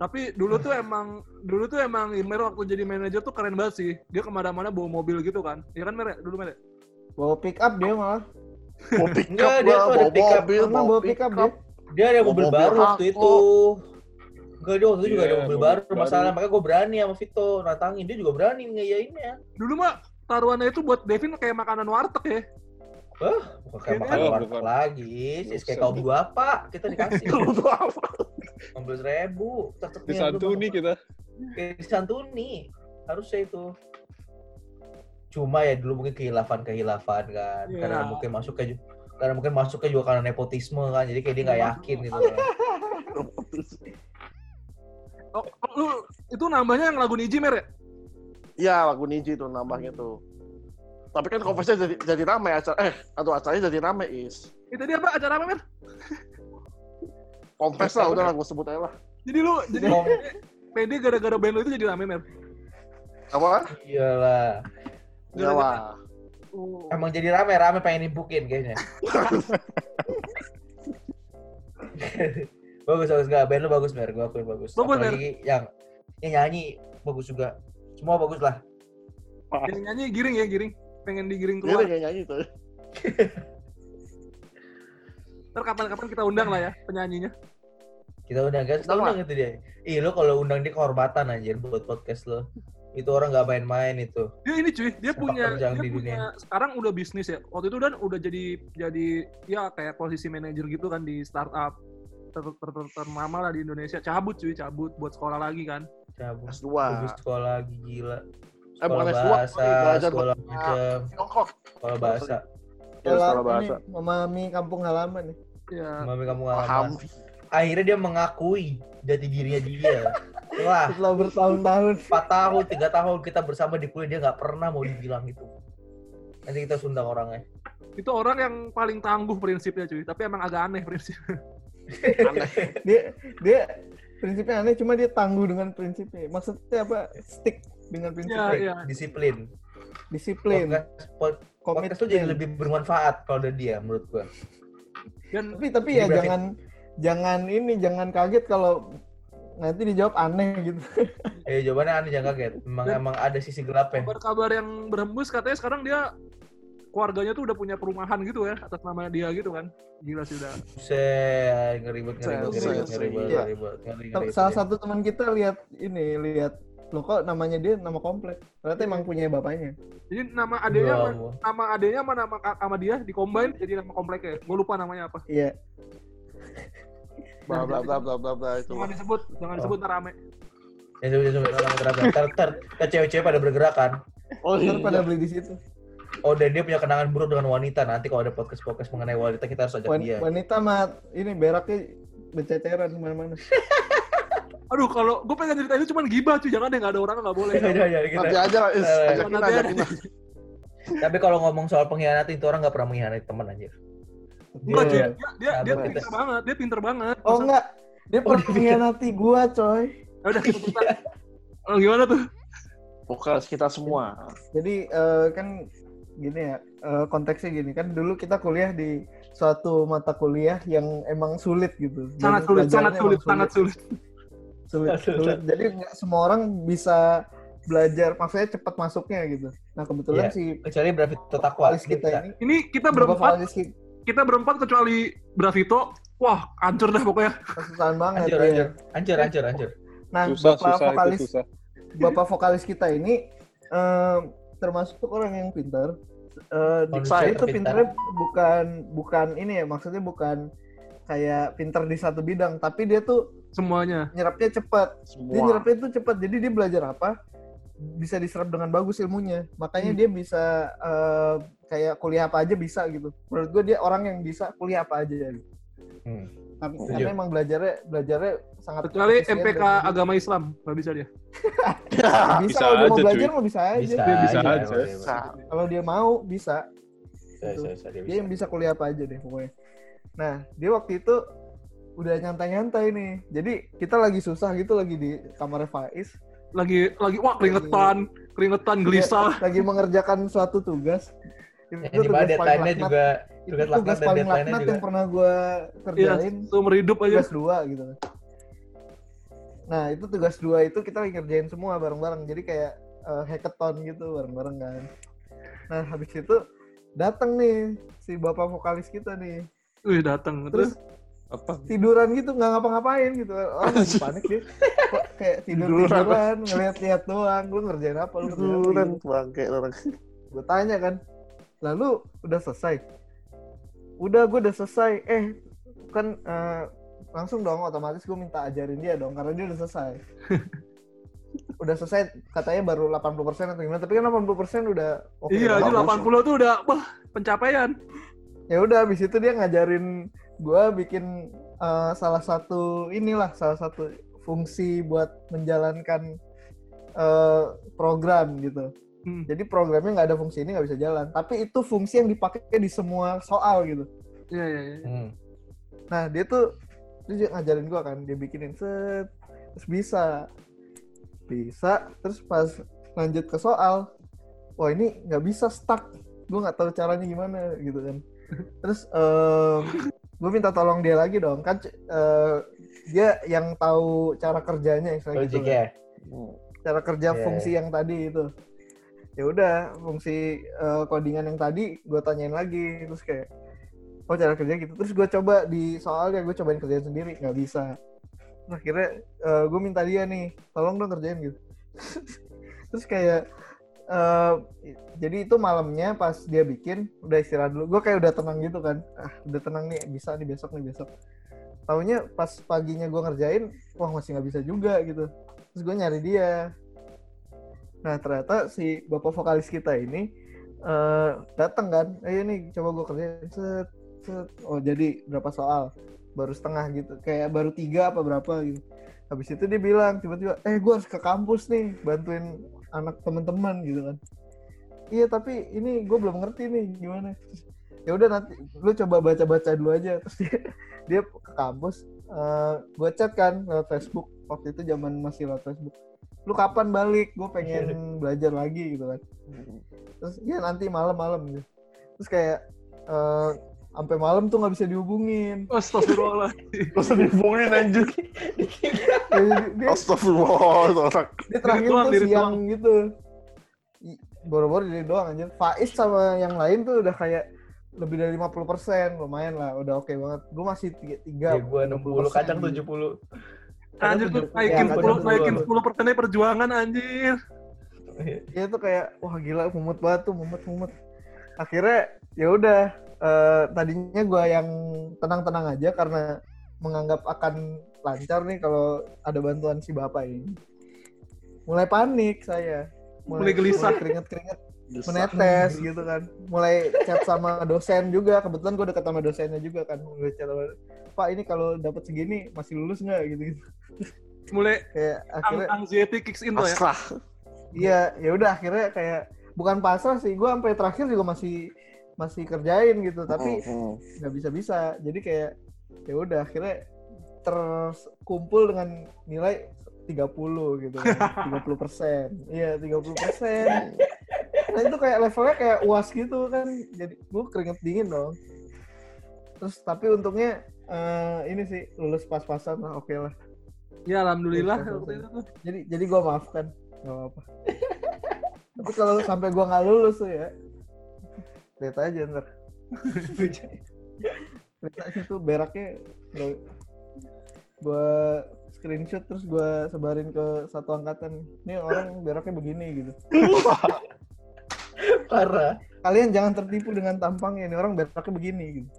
Tapi dulu tuh emang dulu tuh emang Yemer waktu jadi manajer tuh keren banget sih. Dia ke mana-mana bawa mobil gitu kan. Iya kan Mer? Dulu Mer? Bawa pick up dia malah. Mau pick Enggak, up dia tuh ada bawa pick up. mobil, mau bawa pick up dia. Dia ada Bawa mobil mobil baru waktu itu. Enggak, dia waktu itu juga Iya, ada mobil mobil baru. baru. Masalah makanya gue berani sama Vito nantangin. Dia juga berani ngeyainnya. Dulu mah taruhannya itu buat Devin kayak makanan warteg ya. Bukan kayak Ini makan kan- warteg bukan. lagi. Sis kayak Bukan. kaum dua apa? Kita dikasih. Apa? Ambil seribu. Cocok nih, Disantuni aduh, kita. Kayak disantuni. Harusnya itu. Cuma ya dulu mungkin kehilafan-kehilafan kan. Iya. Karena mungkin masuknya juga karena mungkin masuknya juga karena nepotisme kan. Jadi kayak dia nggak yakin gitu. kan. Oh, oh, lu itu nambahnya yang lagu Niji Mer ya? Iya, lagu Niji tuh nambahnya tuh. Tapi kan konversinya jadi jadi rame acara eh atau acaranya jadi rame is. Itu dia apa acara apa Mer? Confess lah udah lah gue sebut aja lah. Jadi lu jadi Oh, pede gara-gara band lu itu jadi rame Mer. Apa? iyalah. Ya lah. Oh. Emang jadi rame-rame pengen nimpukin kayaknya. bagus bagus gak band lu bagus mer gue akuin bagus Bagus, Mer. apalagi yang yang nyanyi bagus juga semua bagus lah Yang nyanyi giring ya giring. Pengen digiring Dia keluar. kayak nyanyi tuh. Ntar kapan-kapan kita undang lah ya penyanyinya. kita undang guys kita Undang itu dia ih lo kalau undang dia kehormatan anjir buat podcast lo itu orang nggak main-main itu Dia ini cuy, dia Sepak punya dia di punya dunia. sekarang udah bisnis ya. Waktu itu dan udah jadi jadi ya kayak posisi manajer gitu kan di startup ter, ter, ter, ternama lah di Indonesia. Cabut cuy, cabut buat sekolah lagi kan. cabut S2. bagus sekolah lagi gila Eh, bukan S2, bahasa belajar sekolah bahasa macam sekolah bahasa Ya, sekolah Sekolah bahasa. ini, memahami kampung halaman nih. Ya. mami kamu Paham. ngalaman akhirnya dia mengakui jati dirinya dia wah Setelah bertahun-tahun. 4 tahun, 3 tahun kita bersama di kuliah dia nggak pernah mau dibilang itu. Nanti kita sundang orangnya. Itu orang yang paling tangguh prinsipnya cuy, tapi emang agak aneh prinsip. Dia dia prinsipnya aneh cuma dia tangguh dengan prinsipnya. Maksudnya apa? Stick dengan Iya, prinsipnya. iya. Disiplin. Disiplin, Podcast, pod- podcast tuh jadi komitmen. lebih bermanfaat kalau ada dia menurut gua. Dan Tapi tapi ya berarti- jangan jangan ini jangan kaget kalau nanti dijawab aneh gitu. Eh jawabannya aneh jangan kaget. Memang Dan- emang ada sisi gelapnya. kabar-kabar yang berhembus katanya sekarang dia keluarganya tuh udah punya perumahan gitu ya atas nama dia gitu kan. Gila sih udah. Buset, ngeri banget, ngeri banget, ngeri Buset, banget, ngeri banget, iya. ngeri banget, ngeri, Sa- ngeri. Salah satu teman kita lihat ini lihat lo kok namanya dia nama komplek. Ternyata emang punya bapaknya. Jadi nama adanya Ya sama, nama adanya sama nama kak- sama dia dicombine jadi nama kompleknya. Gue lupa namanya apa. Iya. Bla bla bla bla bla bla itu. Jangan disebut, jangan disebut ntar rame. Ya coba coba terang terang. Ter ter ter cewek-cewek pada bergerak kan. Oh pada iya. beli di situ. Oh, dan dia punya kenangan buruk dengan wanita. Nanti kalau ada podcast-podcast mengenai wanita, kita harus ajak Wan- dia. wanita mah ini beraknya bececeran ke mana-mana. Aduh, kalau gue pengen cerita itu cuma gibah cuy, jangan deh nggak ada orang nggak boleh. Ya, ya, ya, kita- Nanti aja lah, Is. Eh, Ajakin nanti ajakin aja. aja. Tapi kalau ngomong soal pengkhianat itu orang nggak pernah mengkhianati teman anjir. Enggak cuy, Iya. dia dia, dia pinter banget, dia pinter banget. Oh enggak, dia Oh, pernah dia mengkhianati gua coy. Ya udah kita. Oh, gimana tuh? Vokalis kita semua. Jadi eh, kan gini ya, eh, konteksnya gini kan dulu kita kuliah di suatu mata kuliah yang emang sulit gitu. Sangat sulit, sangat sulit, emang sangat sulit. Sulit, sulit. Jadi nggak semua orang bisa belajar, maksudnya cepat masuknya gitu. Nah kebetulan Iya. si Kecuali Bravito Takwa. vokalis kita ini, Ini kita berempat, kita kita berempat kecuali Bravito. Wah, hancur dah pokoknya. kesusahan banget Hancur, ya. hancur, hancur, hancur. Nah Susah, bapak susah vokalis susah. bapak vokalis kita ini em, termasuk orang yang pintar. Eh, saya itu pintarnya bukan bukan ini ya maksudnya bukan kayak pintar di satu bidang, tapi dia tuh Semuanya. nyerapnya cepat. Dia Semua. nyerapnya itu cepat. Jadi dia belajar apa bisa diserap dengan bagus ilmunya. Makanya Hmm. dia bisa eh, kayak kuliah apa aja bisa gitu. Menurut gue dia orang yang bisa kuliah apa aja gitu. Hmm. Tapi karena emang belajarnya belajarnya sangat Kecuali MPK dan- agama Islam, nggak bisa dia. bisa, Bisa kalau dia mau aja, belajar cuy. mau bisa aja. Bisa, Dia bisa aja. aja. Bisa. Kalau dia mau bisa. Bisa, bisa, bisa, dia Dia bisa. yang bisa kuliah apa aja deh pokoknya. Nah, dia waktu itu udah nyantai-nyantai nih. Jadi kita lagi susah gitu lagi di kamarnya Faiz. Lagi lagi wah keringetan, keringetan gelisah. Lagi mengerjakan suatu tugas. Itu Yang di mana deadline-nya juga itu tugas tugas laknat dan paling deadline-nya laknat juga. yang pernah gue Iya, kerjain seumur hidup aja. tugas dua gitu nah itu tugas dua itu kita lagi ngerjain semua bareng-bareng jadi kayak eh, hackathon gitu bareng-bareng kan nah habis itu datang nih si bapak vokalis kita nih Wih, datang. terus Terus Apa? tiduran gitu nggak ngapa-ngapain gitu. Orang lagi panik dia. Kok kayak tidur tiduran ngeliat-liat doang. Lu ngerjain apa? Lu Tiduran bangke orang. gue tanya kan lalu udah selesai? Udah gue udah selesai. Eh kan eh, langsung dong otomatis gue minta ajarin dia dong karena dia udah selesai. Udah selesai katanya baru 80% atau gimana tapi kan 80% udah oke iya, aja 80 tuh udah wah pencapaian. ya udah habis itu dia ngajarin gue bikin eh, salah satu inilah salah satu fungsi buat menjalankan eh, program gitu Hmm. jadi programnya nggak ada fungsi ini nggak bisa jalan tapi itu fungsi yang dipakai di semua soal gitu Iya, iya, iya. Hmm. nah dia tuh dia ngajarin gua kan dia bikinin set terus bisa bisa terus pas lanjut ke soal wah ini nggak bisa stuck gua nggak tahu caranya gimana gitu kan terus gue minta tolong dia lagi dong. Kan eh, dia yang tahu cara kerjanya istilah gitu kan. ya. cara kerja Iya, fungsi yang tadi itu. Ya udah fungsi eh, codingan yang tadi gue tanyain lagi. Terus kayak oh cara kerja gitu. Terus gue coba di soalnya gue cobain kerjain sendiri nggak bisa. Terus akhirnya gue minta dia nih tolong dong kerjain gitu. Terus kayak eh, jadi itu malamnya pas dia bikin udah istirahat dulu. Gue kayak udah tenang gitu kan. Ah udah tenang nih bisa nih besok nih besok. Taunya pas paginya gue ngerjain wah masih nggak bisa juga gitu. Terus gue nyari dia. Nah ternyata si bapak vokalis kita ini eh datang kan. Ayo nih coba gue kerjain. Set set. Oh jadi berapa soal? Baru setengah gitu. Kayak baru tiga apa berapa gitu. Habis itu dia bilang tiba-tiba eh gue harus ke kampus nih bantuin anak teman-teman gitu kan. Iya tapi ini gue belum ngerti nih gimana. Ya udah nanti lu coba baca-baca dulu aja. Terus dia, dia ke kampus gue chat kan lewat Facebook. Waktu itu zaman masih lewat Facebook. Lu kapan balik? Gue pengen belajar lagi gitu kan. Terus ya nanti malam-malam gitu. Terus kayak eh, sampai malam tuh nggak bisa dihubungin Astagfirullah. Terus dihubungin anjir. Astagfirullah. dia terakhir tuh siang gitu boro-boro diri doang aja Faiz sama yang lain tuh udah kayak lebih dari 50% lumayan lah udah oke banget gue masih tiga, tiga Ya gue 60, kadang 70. Anjir tuh naikin Ya, 10 kadang naikin 70. 10 persennya perjuangan anjir. dia tuh kayak wah gila mumet banget tuh mumet mumet akhirnya ya udah eh, tadinya gue yang tenang-tenang aja karena menganggap akan lancar nih kalau ada bantuan si bapak ini. Mulai panik saya. Mulai gelisah. keringet-keringet menetes gitu kan. Mulai chat sama dosen juga. Kebetulan gue dekat sama dosennya juga kan. Mulai chat sama pak ini kalau dapat segini masih lulus nggak? Gitu gitu. Mulai kayak akhirnya anxiety kicks in tuh ya. Iya ya udah akhirnya kayak bukan pasrah sih. Gue sampai terakhir juga masih masih kerjain gitu tapi nggak bisa bisa jadi kayak ya udah akhirnya terkumpul dengan nilai 30 gitu. 30 persen. Iya 30 persen. Nah itu kayak levelnya kayak uas gitu kan. Jadi gue keringet dingin dong. Terus tapi untungnya eh, ini sih lulus pas-pasan lah oke lah. Ya alhamdulillah jadi jadi gue maafkan nggak apa-apa. Tapi kalau sampai gue nggak lulus tuh ya lihat aja ntar lihat aja tuh beraknya gue screenshot terus gue sebarin ke satu angkatan ini orang beraknya begini gitu Parah. kalian jangan tertipu dengan tampangnya ini orang beraknya begini gitu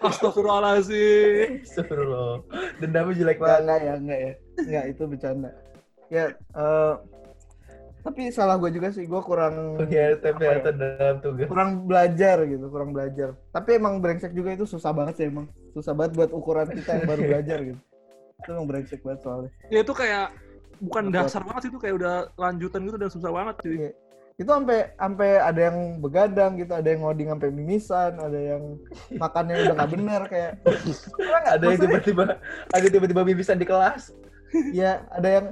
Astagfirullahaladzim. Astagfirullah. Dendamnya jelek banget. enggak ya, enggak ya. Enggak, itu bercanda. Ya, eh, tapi salah gue juga sih, gue kurang ya, pengkhianatan dalam tugas. kurang belajar gitu, kurang belajar. Tapi emang brengsek juga itu susah banget sih emang. Susah banget buat ukuran kita yang baru belajar gitu. Itu emang brengsek banget soalnya. Ya itu kayak bukan Betul. dasar banget sih itu kayak udah lanjutan gitu udah susah banget cuy. Iya. Itu sampai sampai ada yang begadang gitu, ada yang ngoding sampai mimisan, ada yang makannya udah nggak bener kayak. Ada yang tiba-tiba ada tiba-tiba bibisan di kelas. ya ada yang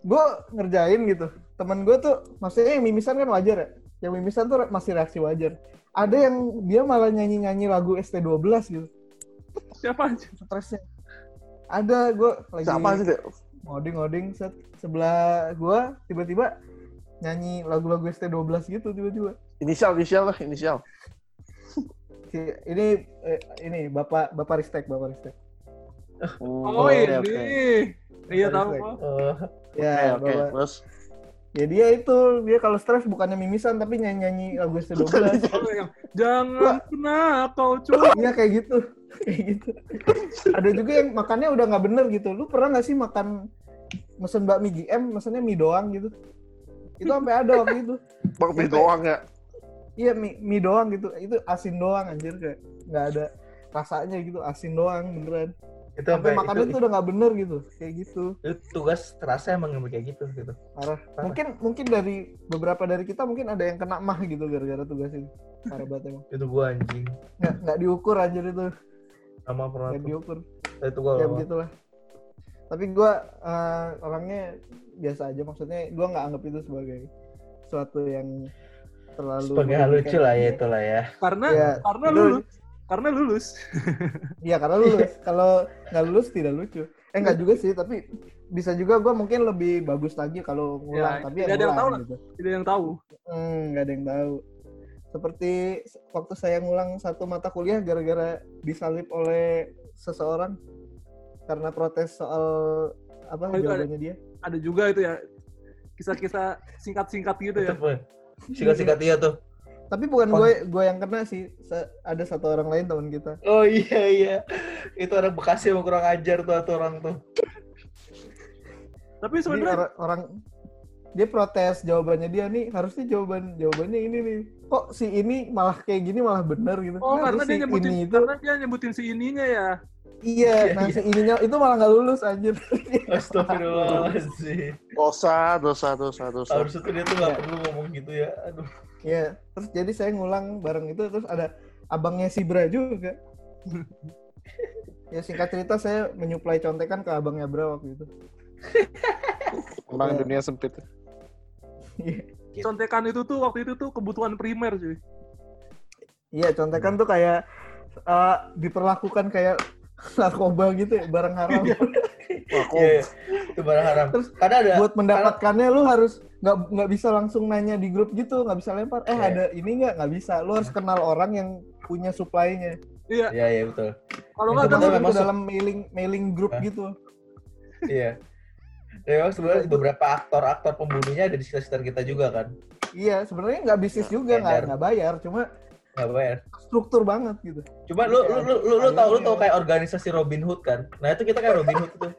gue ngerjain gitu temen gue tuh maksudnya yang mimisan kan wajar ya yang mimisan tuh masih reaksi wajar ada yang dia malah nyanyi nyanyi lagu ST12 gitu Siapa aja? stresnya ada gue lagi Siapa sih, Dek? ngoding ngoding set sebelah gue tiba-tiba nyanyi lagu-lagu ST12 gitu tiba-tiba Inisial, inisial lah, inisial. Si- ini eh, ini bapak bapak Ristek bapak Ristek Oh, oke, ini. oke. Iya tahu kok. Oh, ya Oke, oke. bapak Terus ya dia itu dia kalau stres bukannya mimisan tapi nyanyi nyanyi lagu ST12 Oh, yang, Jangan pernah kau cuy. Iya kayak gitu, kayak gitu. Ada juga yang makannya udah nggak bener gitu. Lu pernah nggak sih makan mesen bakmi GM, mesennya mie doang gitu? Itu sampai ada waktu itu. bang mie Sampai- doang ya. Iya mie, mie doang gitu. Itu asin doang anjir kayak nggak ada rasanya gitu, asin doang beneran. Itu Sampai makannya itu, tuh udah nggak bener gitu, kayak gitu. itu tugas terasa emang kayak gitu gitu. Parah. Parah. Mungkin mungkin dari beberapa dari kita mungkin ada yang kena mah gitu gara-gara tugas ini. Parah banget emang. Itu gua anjing. Nggak nggak diukur anjir itu, Sama pernah nggak diukur. Itu gua ya begitulah tapi gue orangnya biasa aja maksudnya gue nggak anggap itu sebagai sesuatu yang terlalu sebagai hal lucu lah ya itulah ya. Karena Iya, karena itu- lulus. Karena lulus. iya karena lulus kalau nggak lulus tidak lucu eh nggak juga sih tapi bisa juga gue mungkin lebih bagus lagi kalau ngulang Ya, tapi tidak ya ada yang tahu lah. gitu Tidak yang tahu. hmm, nggak ada yang tahu seperti waktu saya ngulang satu mata kuliah gara-gara disalib oleh seseorang karena protes soal apa Oh, itu ada. jawabannya dia Ada juga itu ya kisah-kisah singkat-singkat gitu ya. Sikat-sikat iya tuh. Tapi bukan gue gue yang kena sih. Se- ada satu orang lain teman kita. Oh iya iya. Itu orang Bekasi emang kurang ajar tuh atau orang tuh. Tapi sebenarnya orang, orang dia protes jawabannya dia nih harusnya jawaban jawabannya ini nih. Kok si ini malah kayak gini malah bener gitu. Oh, Kan karena si dia nyebutin ini itu karena dia nyebutin si ininya ya. iya, Iya, nah iya. si ininya itu malah nggak lulus anjir. Astagfirullahaladzim. Dosa, dosa, dosa, dosa. Harusnya dia tuh nggak Iya. perlu ngomong gitu ya. Aduh. Iya, terus jadi saya ngulang bareng itu terus ada abangnya si Bra juga. ya singkat cerita saya menyuplai contekan ke abangnya Bra waktu itu. Orang Iya. dunia sempit. Iya. Contekan itu tuh waktu itu tuh kebutuhan primer cuy. Iya, contekan tuh kayak eh, diperlakukan kayak narkoba gitu ya, barang haram. Wah, kok Iya, itu barang haram. Terus Karena ada Buat mendapatkannya lu harus nggak nggak bisa langsung nanya di grup gitu, nggak bisa lempar. Eh Iya. ada ini nggak? Nggak bisa. Lu harus kenal orang yang punya supply-nya. Iya, Iya iya betul. kalau nggak ada memang masuk ke dalam mailing mailing group Hah? gitu. Iya. Dan memang sebenarnya beberapa aktor-aktor pembunuhnya ada di sekitar kita juga kan. Iya, sebenarnya nggak bisnis juga, nggak nggak bayar, cuma Nggak bayar. struktur banget gitu. Cuma lu lu lu lu, lu tahu Akhirnya. kayak organisasi Robin Hood kan. Nah, itu kita kayak Robin Hood. Tahu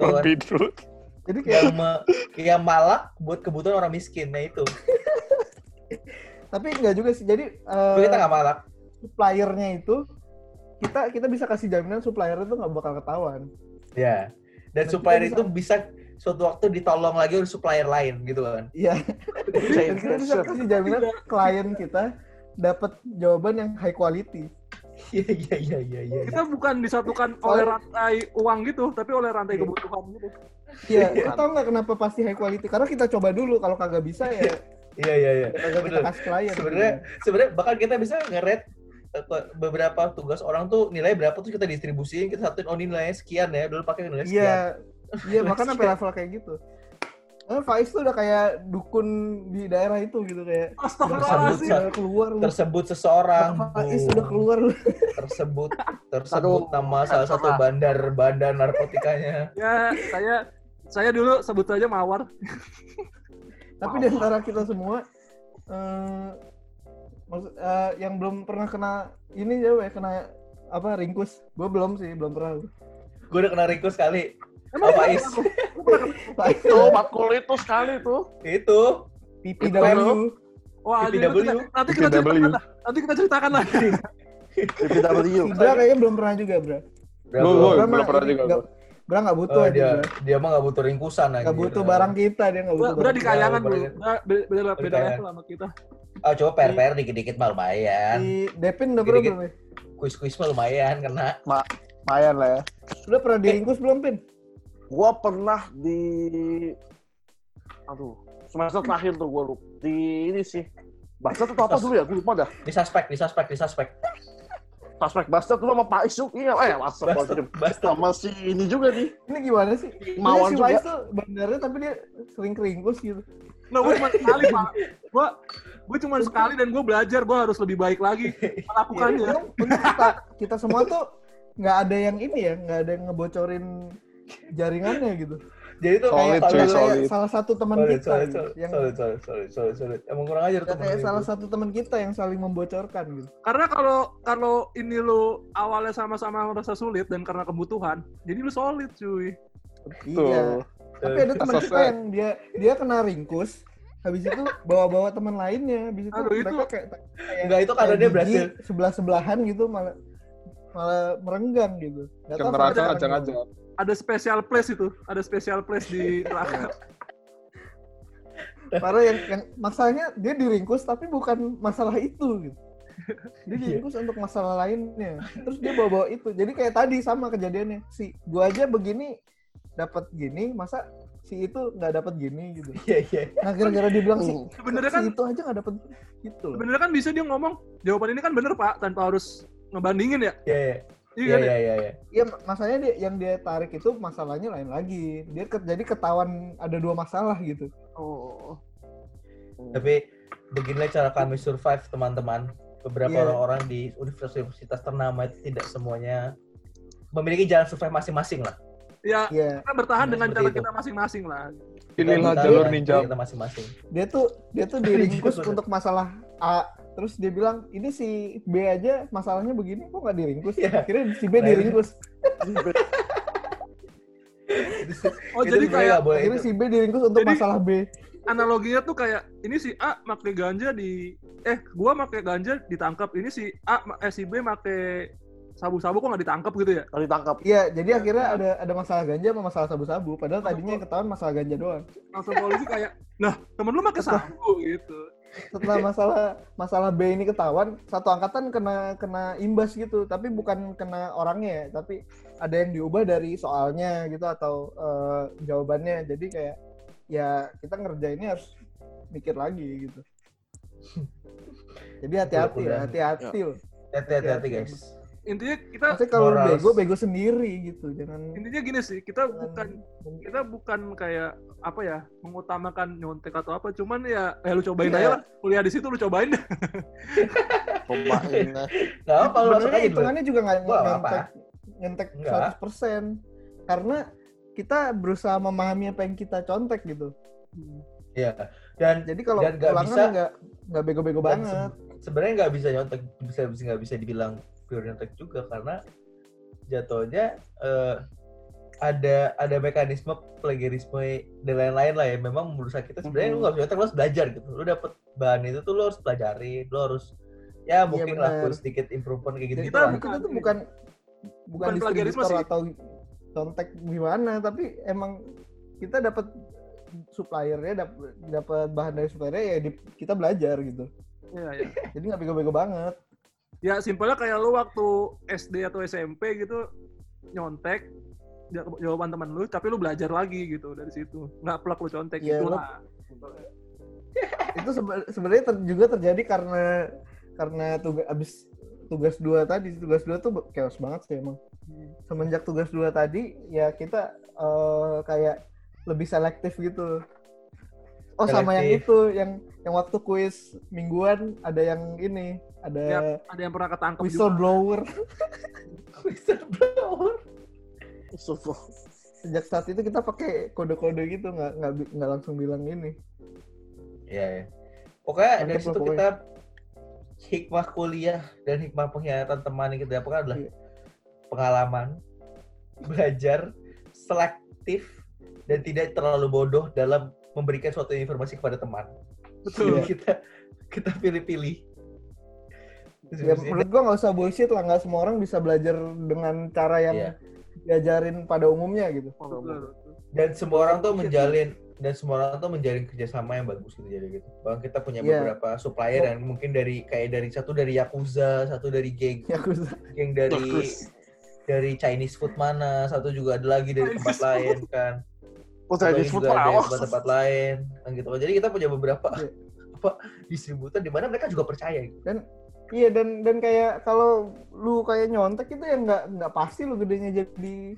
kan? Robin Hood. Jadi kayak yang me- yang malak buat kebutuhan orang miskin nah itu tapi enggak juga sih. Jadi eh, tapi kita nggak malak suppliernya itu kita kita bisa kasih jaminan supplier itu nggak bakal ketahuan. ya dan Nah, supplier itu bisa suatu waktu ditolong lagi oleh supplier lain gitu kan Iya. Dan kita bisa kasih jaminan klien kita dapat jawaban yang high quality. iya iya iya iya iya Kita bukan disatukan oleh rantai uang gitu, tapi oleh rantai Iya. kebutuhan gitu. Iya, lu tau nggak kenapa pasti high quality? Karena kita coba dulu, kalau kagak bisa ya iya iya iya kita klien. sebenarnya sebenarnya bahkan kita bisa nge-rate eh, beberapa tugas orang tuh nilai berapa terus kita distribusiin kita satuin oh ini nilainya sekian ya dulu pakai nilai sekian Iya, iya bahkan sampai level kayak gitu. Eh, Faiz tuh udah kayak dukun di daerah itu gitu kayak Astagfirullahaladzim. Tersebut. keluar lu. tersebut seseorang Faiz udah keluar lu. tersebut tersebut Aduh, nama salah satu terserah. bandar bandar narkotikanya Ya, saya saya dulu sebut saja mawar. Tapi di antara kita semua eh maksud eh, yang belum pernah kena ini ya ya kena apa ringkus. Gue belum sih, belum pernah. gue udah kena ringkus sekali Emang apa is Itu matkul itu sekali tuh. itu PPW. Wah, PPW. nanti, nanti kita ceritakan lah. Nanti kita ceritakan lah. PPW. Bra kayaknya belum pernah juga, Bra. Bra belum pernah juga. nggak-. Bra nggak butuh Oh, aja, dia Bra. dia mah gak butuh ringkusan aja Nggak butuh barang kita, dia nggak butuh Bra barang di kayangan Bra- dulu. Bra beda beda, Di beda level sama kita. ah coba per per dikit dikit mah lumayan Di Depin udah pernah belum ya? kuis kuis mah lumayan kena Lumayan lah ya. Udah pernah diringkus belum, Pin? Gua pernah di aduh semester terakhir tuh gua lupa di ini sih Basta tuh apa dulu ya? Gue lupa dah. di suspek di suspek di suspek Suspek Basta tuh sama Pak Isuk. Iya, eh. Basta, Basta. Sama si ini juga nih. Ini gimana sih? Mawar Ini si juga. Tuh bandarnya tapi dia sering keringkus gitu. Nah, gue cuma sekali, Pak. Gue gue cuma sekali dan gue belajar gue harus lebih baik lagi melakukannya. Ya, untuk kita, kita semua tuh nggak ada yang ini ya, nggak ada yang ngebocorin jaringannya gitu. jadi tuh Solid, kayak cuy, solid. salah satu teman kita solid gitu, solid yang solid solid solid solid solid emang kurang ajar ya tuh kayak salah satu teman kita yang saling membocorkan gitu. Karena kalau kalau ini lu awalnya sama-sama merasa sulit dan karena kebutuhan, jadi lu solid cuy. Iya. Tapi ada teman kita yang dia dia kena ringkus, habis itu bawa-bawa teman lainnya, habis itu Aduh, mereka itu- kayak kayak enggak itu karena dia berhasil sebelah-sebelahan gitu malah malah merenggang gitu. Nggak tahu neraka kenapa. ngajak-ngajak. Ada special place itu, ada special place di neraka. Parah yang, yang masalahnya dia diringkus tapi bukan masalah itu gitu. Dia Iya. diringkus untuk masalah lainnya. Terus dia bawa-bawa itu. Jadi kayak tadi sama kejadiannya. Si gua aja begini dapat gini, masa si itu nggak dapat gini gitu. iya iya Nah gara-gara dia bilang si, Hmm. Sebenarnya si kan itu aja nggak dapat gitu loh. sebenarnya kan bisa dia ngomong jawaban ini kan bener pak tanpa harus ngebandingin ya. iya iya Iya iya kan? ya? iya iya iya Iya, masalahnya dia yang dia tarik itu masalahnya lain lagi. Dia ke- jadi ketahuan ada dua masalah gitu. Oh. tapi beginilah cara kami survive teman-teman beberapa Iya. orang-orang di universitas ternama itu tidak semuanya memiliki jalan survive masing-masing lah Ya Iya, kita bertahan Ya, dengan cara itu. kita masing-masing lah. Pilihlah Kita jalur ninja. kita masing-masing dia tuh dia tuh diringkus untuk masalah A. Terus dia bilang, ini si B aja masalahnya begini, kok nggak diringkus? Iya. Akhirnya si B Nah, diringkus. Oh jadi kayak nggak boleh Akhirnya itu. si B diringkus untuk Jadi- masalah B. analoginya tuh kayak ini si A pakai ganja di eh gua pakai ganja ditangkap ini si A eh si B pakai sabu-sabu kok nggak ditangkap gitu ya Kalau ditangkap. Iya, jadi akhirnya ada ada masalah ganja sama masalah sabu-sabu. Padahal tadinya yang ketahuan masalah ganja doang. langsung polisi kayak nah temen lu pakai sabu gitu Setelah masalah masalah B ini ketahuan, satu angkatan kena kena imbas gitu. Tapi bukan kena orangnya ya, tapi ada yang diubah dari soalnya gitu atau eh, jawabannya. Jadi kayak ya kita ngerjainnya harus mikir lagi gitu. Jadi hati-hati ya, hati-hati loh. hati-hati hati, guys intinya kita Maksudnya kalau Moral. bego, bego sendiri gitu. Jangan intinya gini sih kita jangan- bukan kita bukan kayak apa ya mengutamakan nyontek atau apa cuman ya eh lu cobain Iya. aja lah kuliah di situ lu cobain Cobain nggak apa aja dulu hitungannya juga nggak nyentek nyentek Nggak. 100% karena kita berusaha memahami apa yang kita contek gitu. iya dan Jadi kalau Dan nggak ulangan bisa- nggak nggak bego-bego banget. se- sebenarnya nggak bisa nyontek bisa bisa nggak bisa dibilang pure nyontek juga karena jatuhnya eh, ada ada mekanisme plagiarisme dan lain-lain lah ya. Memang merusak kita sebenarnya lu nggak bisa nyontek, lu harus belajar gitu. Lu dapet bahan itu tuh lu harus pelajari, lu harus ya mungkin benar. lakuin sedikit improvement kayak gitu, gitu kita, lah. kita tuh bukan bukan, Bukan plagiarisme sih. atau contek gimana, tapi emang kita dapat suppliernya dapat dapat bahan dari suppliernya ya di- kita belajar gitu. Iya, iya. Jadi nggak bego-bego banget. Ya simpelnya kayak lu waktu SD atau SMP gitu nyontek ja- jawaban teman lu, tapi lu belajar lagi gitu dari situ. Nggak plak lu contek Iya, gitu lah. itu sebe- sebenarnya ter- juga terjadi karena karena tugas abis tugas dua tadi tugas dua tuh chaos banget sih emang semenjak tugas dua tadi ya kita eh, kayak lebih selektif gitu oh sama yang itu yang yang waktu kuis mingguan ada yang ini ada Ya, ada yang pernah ketangkep juga. whistleblower Whistleblower. Sejak saat itu kita pakai kode-kode gitu nggak nggak nggak langsung bilang ini Iya, ya. Pokoknya Mantep dari situ pokoknya. kita hikmah kuliah dan hikmah pengkhianatan teman yang kita dapatkan adalah Iya. pengalaman, belajar, selektif, dan tidak terlalu bodoh dalam memberikan suatu informasi kepada teman. Betul. Jadi kita kita pilih-pilih. ya menurut gua nggak usah bullshit lah nggak semua orang bisa belajar dengan cara yang Iya. diajarin pada umumnya gitu Betul. Dan semua orang tuh menjalin dan semua orang tuh menjalin kerjasama yang bagus gitu jadi gitu. Bang kita punya Iya. beberapa supplier yang mungkin dari kayak dari satu dari Yakuza, satu dari geng ya aku geng dari Bagus. dari Chinese food mana, satu juga ada lagi dari tempat lain kan. Oh, ada power. yang tempat-tempat lain kan gitu. Jadi kita punya beberapa Iya. apa distributor di mana mereka juga percaya gitu. Iya dan dan kayak kalau lu kayak nyontek itu ya nggak nggak pasti lu gedenya jadi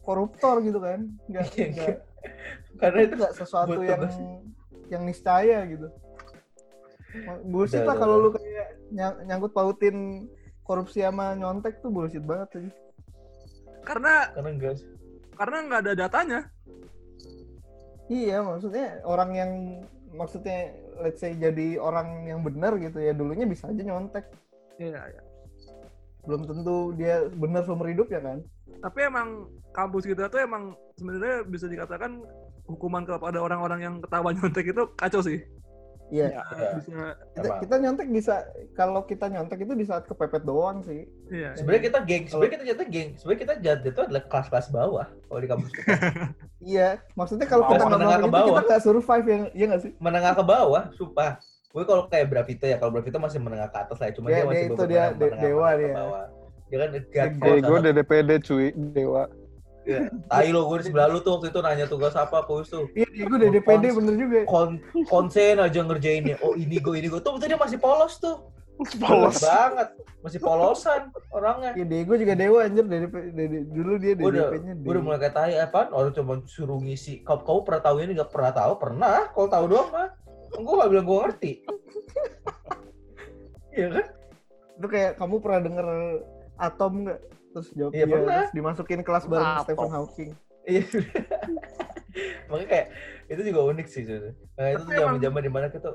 koruptor gitu kan nggak Iya, nggak Karena itu nggak sesuatu yang yang niscaya gitu bullshit lah kalau lu kayak nyang- nyangkut pautin korupsi sama nyontek tuh bullshit banget sih Karena karena enggak sih. karena nggak ada datanya. Iya maksudnya orang yang maksudnya let's say jadi orang yang benar gitu ya dulunya bisa aja nyontek Iya, iya. belum tentu dia benar seumur hidup ya kan Tapi emang kampus kita tuh emang sebenarnya bisa dikatakan hukuman kepada orang-orang yang ketahuan nyontek itu kacau sih. Iya Iya. Bisa kita, kita nyontek bisa kalau kita nyontek itu di saat kepepet doang sih iya. Sebenarnya kita geng, sebenarnya kita jatuh geng, sebenarnya kita jatuh itu adalah kelas-kelas bawah kalau di kampus kita. iya maksudnya kalau kita nggak ke itu kita bawah. nggak survive ya iya nggak sih menengah ke bawah, sumpah. Gue kalau kayak Bravito ya, kalau Bravito masih menengah ke atas lah, ya. cuma Dia- dia, masih dia itu dia yang de- menengah- dewa ke dia. bawah. Dia kan kalau Gue sana- DDPD cuy, dewa. Iya. Tai lo, gue di sebelah lu tuh waktu itu nanya tugas apa, Paus tuh. iya gue udah DPD bener juga Kon konsen aja ngerjainnya. Oh ini gue, ini gue. Tuh dia masih polos tuh. Polos. banget. Masih polosan orangnya. Iya, Diego juga dewa anjir dari dulu dia Gue udah, DDP-nya gue udah mulai kayak tai apaan? Orang cuma suruh ngisi. Kau, kau pernah tahu ini nggak pernah tahu? Pernah. Kalau tahu doang mah. Gue gak bilang gue ngerti. Iya kan? Itu kayak kamu pernah denger atom nggak? Terus jawab Iya, pernah. terus dimasukin kelas bareng Atom. Stephen Hawking. Iya. Makanya kayak itu juga unik sih sebenarnya. Nah, itu tuh zaman zaman di mana kita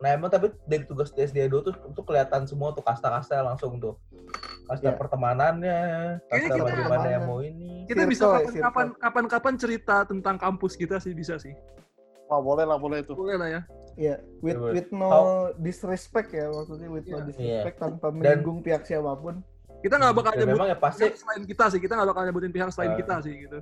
nah emang tapi dari tugas SD dulu tuh tuh kelihatan semua tuh kasta-kasta langsung tuh. Kasta Iya. pertemanannya, kasta kita- bagaimana yang mau ini. Kita Circle bisa kapan-kapan kapan-kapan cerita tentang kampus kita sih bisa sih. Wah, boleh lah, boleh itu. Boleh lah ya. Iya, with Betul. with no How- disrespect ya maksudnya with no Iya. disrespect tanpa menyinggung pihak siapa pun. Kita nggak bakal Dan nyebut memang ya pasti pihak selain kita sih. Kita nggak bakal nyebutin pihak selain Ah. kita sih gitu.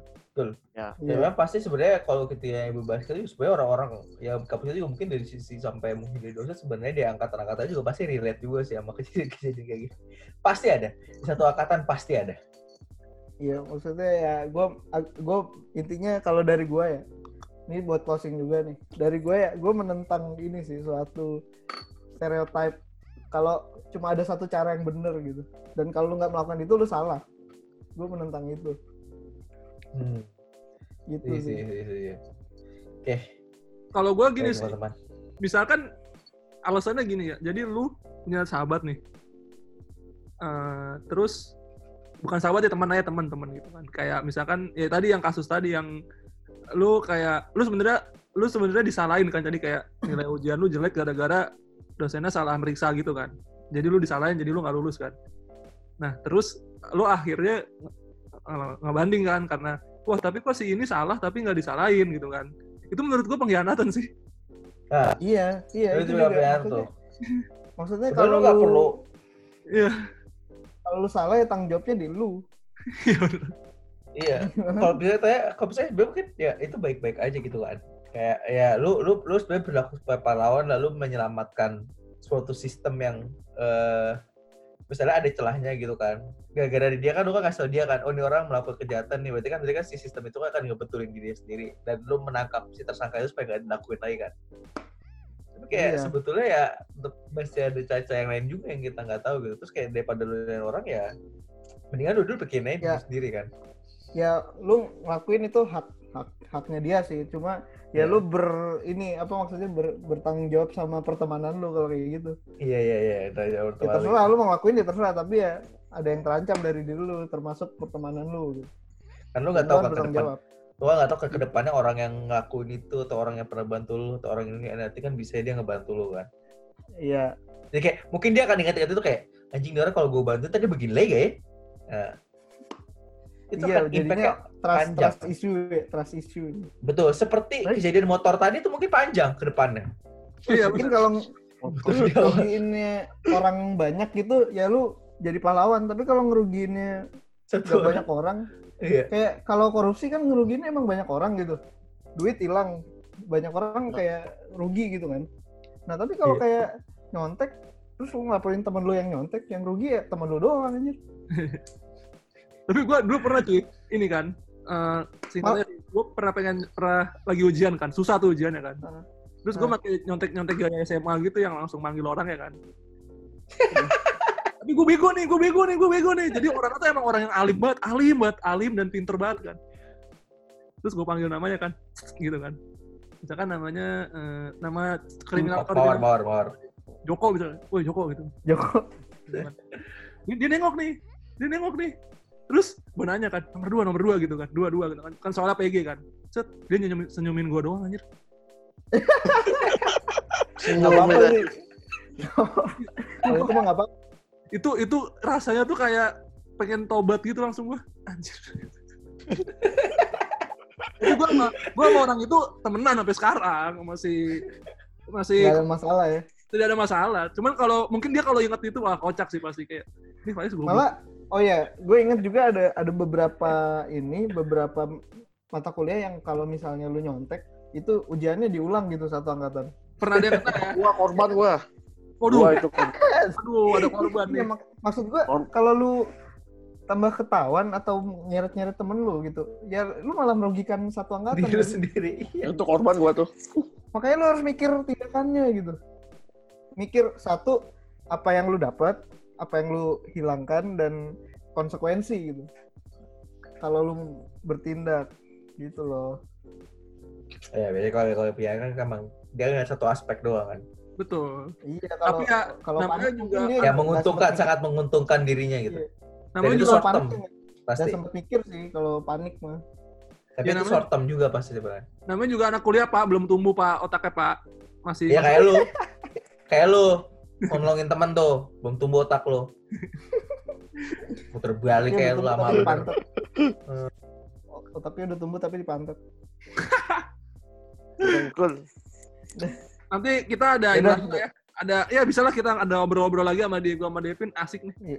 Ya, Iya. memang pasti sebenarnya kalau kita yang ibu bahas itu sebenarnya orang-orang yang kampusnya juga mungkin dari sisi sampai mungkin dari dosen sebenarnya di angkatan-angkatan juga pasti relate juga sih sama kejadian-kejadian kayak gitu. Pasti ada. Di satu angkatan pasti ada. Iya, maksudnya ya gua gua intinya kalau dari gua ya. Ini buat closing juga nih. Dari gua ya, gua menentang ini sih suatu stereotype kalau cuma ada satu cara yang bener gitu. Dan kalau lu nggak melakukan itu lu salah. Gua menentang itu. Hmm. Gitu Iya, sih. iya, iya, iya. Oke, Kalau gue gini baik, sih, teman-teman. misalkan alasannya gini ya. Jadi lu punya sahabat nih. Eh, terus bukan sahabat ya teman aja teman-teman gitu kan. Kayak misalkan ya tadi yang kasus tadi yang lu kayak lu sebenarnya lu sebenarnya disalahin kan tadi kayak nilai ujian lu jelek gara-gara dosennya salah meriksa gitu kan. Jadi lu disalahin jadi lu nggak lulus kan. Nah, terus lu akhirnya nge- ngebanding kan karena wah tapi kok si ini salah tapi nggak disalahin gitu kan itu menurut gue pengkhianatan sih Nah, Iya, iya. itu itu juga juga maksudnya, tuh. maksudnya Sebenarnya kalau lu nggak lu, perlu iya kalau lu salah ya tanggung jawabnya di lu. Iya. Iya. Kalau bisa tanya, kalau bisa sebenarnya mungkin ya itu baik-baik aja gitu kan. Kayak ya lu lu lu sebenarnya berlaku sebagai pahlawan lalu menyelamatkan suatu sistem yang eh misalnya ada celahnya gitu kan. Gara-gara di dia kan lu kan ngasih tau dia kan, oh ini orang melakukan kejahatan nih, berarti kan berarti kan si sistem itu kan akan ngebetulin diri sendiri dan lu menangkap si tersangka itu supaya nggak dilakuin lagi kan. Tapi kayak Iya. sebetulnya ya masih ada caca yang lain juga yang kita nggak tahu gitu. Terus kayak daripada lu nyalain orang ya mendingan lu dulu bikin aja Ya. diri sendiri kan. Ya lu ngelakuin itu hak hak haknya dia sih. Cuma ya Iya. lu ber ini apa maksudnya ber- bertanggung jawab sama pertemanan lu kalau kayak gitu. Iya iya iya, itu aja Ya terserah lu mau ngelakuin ya terserah tapi ya ada yang terancam dari diri lu termasuk pertemanan lu gitu. Kan lu nggak tahu lu kan ke depan. jawab. Lu nggak tahu ke ke depannya orang yang ngelakuin itu atau orang yang pernah bantu lu atau orang ini nanti kan bisa dia ngebantu lu kan. Iya. Jadi kayak mungkin dia akan ingat-ingat itu kayak anjing dia orang kalau gue bantu tadi begini lagi ya. Nah, itu Iya, kan jadinya impactnya trust panjang. trust issue ya, trust issue. betul. Seperti Baik. kejadian motor tadi itu mungkin panjang ke depannya. iya Mungkin bener. kalau ngerugiinnya orang banyak gitu ya lu jadi pahlawan tapi kalau ngerugiinnya Satu orang. banyak orang Iya. kayak kalau korupsi kan ngerugiinnya emang banyak orang gitu duit hilang banyak orang kayak rugi gitu kan nah tapi kalau Iya. kayak nyontek terus lu ngelaporin temen lu yang nyontek yang rugi ya temen lu doang anjir tapi gue dulu pernah cuy. Ini kan eh singkatnya gue pernah pengen pernah lagi ujian kan susah tuh ujiannya kan. Terus gue pakai nyontek nyontek gaya SMA gitu yang langsung manggil orang ya kan. Tapi gue bego nih gue bego nih gue bego nih. Jadi orang itu emang orang yang alim banget alim banget alim dan pinter banget kan. Terus gue panggil namanya kan gitu kan. Misalkan namanya eh, nama kriminal Mawar, mawar, mawar. Joko misalnya. Woi Joko gitu. Joko. Dia, dia nengok nih, dia nengok nih. Terus gue nanya kan, nomor dua, nomor dua gitu kan, dua dua gitu kan, kan soalnya PG kan. Set, dia senyumin, senyumin gue doang anjir. nggak apa-apa sih mah nggak apa Itu itu rasanya tuh kayak pengen tobat gitu langsung gue, anjir. itu gue sama, gue sama orang itu temenan sampai sekarang masih masih nggak ada masalah ya tidak ada masalah. Cuman kalau mungkin dia kalau inget itu wah kocak sih pasti kayak ini Faiz gue malah oh ya gue inget juga ada ada beberapa ini beberapa mata kuliah yang kalau misalnya lu nyontek itu ujiannya diulang gitu satu angkatan pernah ada yang kena ya. Gua korban gua. Waduh, Gua itu korban. aduh ada korban Iya, nih. mak- maksud gue Kon- kalau lu tambah ketahuan atau nyeret-nyeret temen lu gitu ya lu malah merugikan satu angkatan Diri sendiri. Iya. Itu korban gua tuh. makanya lu harus mikir tindakannya gitu mikir satu apa yang lu dapat apa yang lu hilangkan dan konsekuensi gitu kalau lu bertindak gitu loh Ya, biasanya kalau kalau pihak kan emang dia nggak satu aspek doang kan. Betul. iya kalau Tapi ya, kalau namanya panik juga- Ya menguntungkan, sangat menguntungkan dirinya gitu. Iya. Namanya juga short term, nggak pasti. sempet mikir sih kalau panik mah Tapi Ya, itu namanya- short term juga pasti sebenarnya. namanya juga anak kuliah Pak, belum tumbuh Pak otaknya Pak. Masih Iya kayak lu. kayak lu mau nolongin teman tuh, belum tumbuh otak lu. Muter balik Iya, kayak lu lama tapi bener. pantat. otaknya udah tumbuh tapi di pantat Dengkul. nanti kita ada Ya ya. Ada ya bisa lah kita ada ngobrol-ngobrol lagi sama Diego sama Devin asik nih.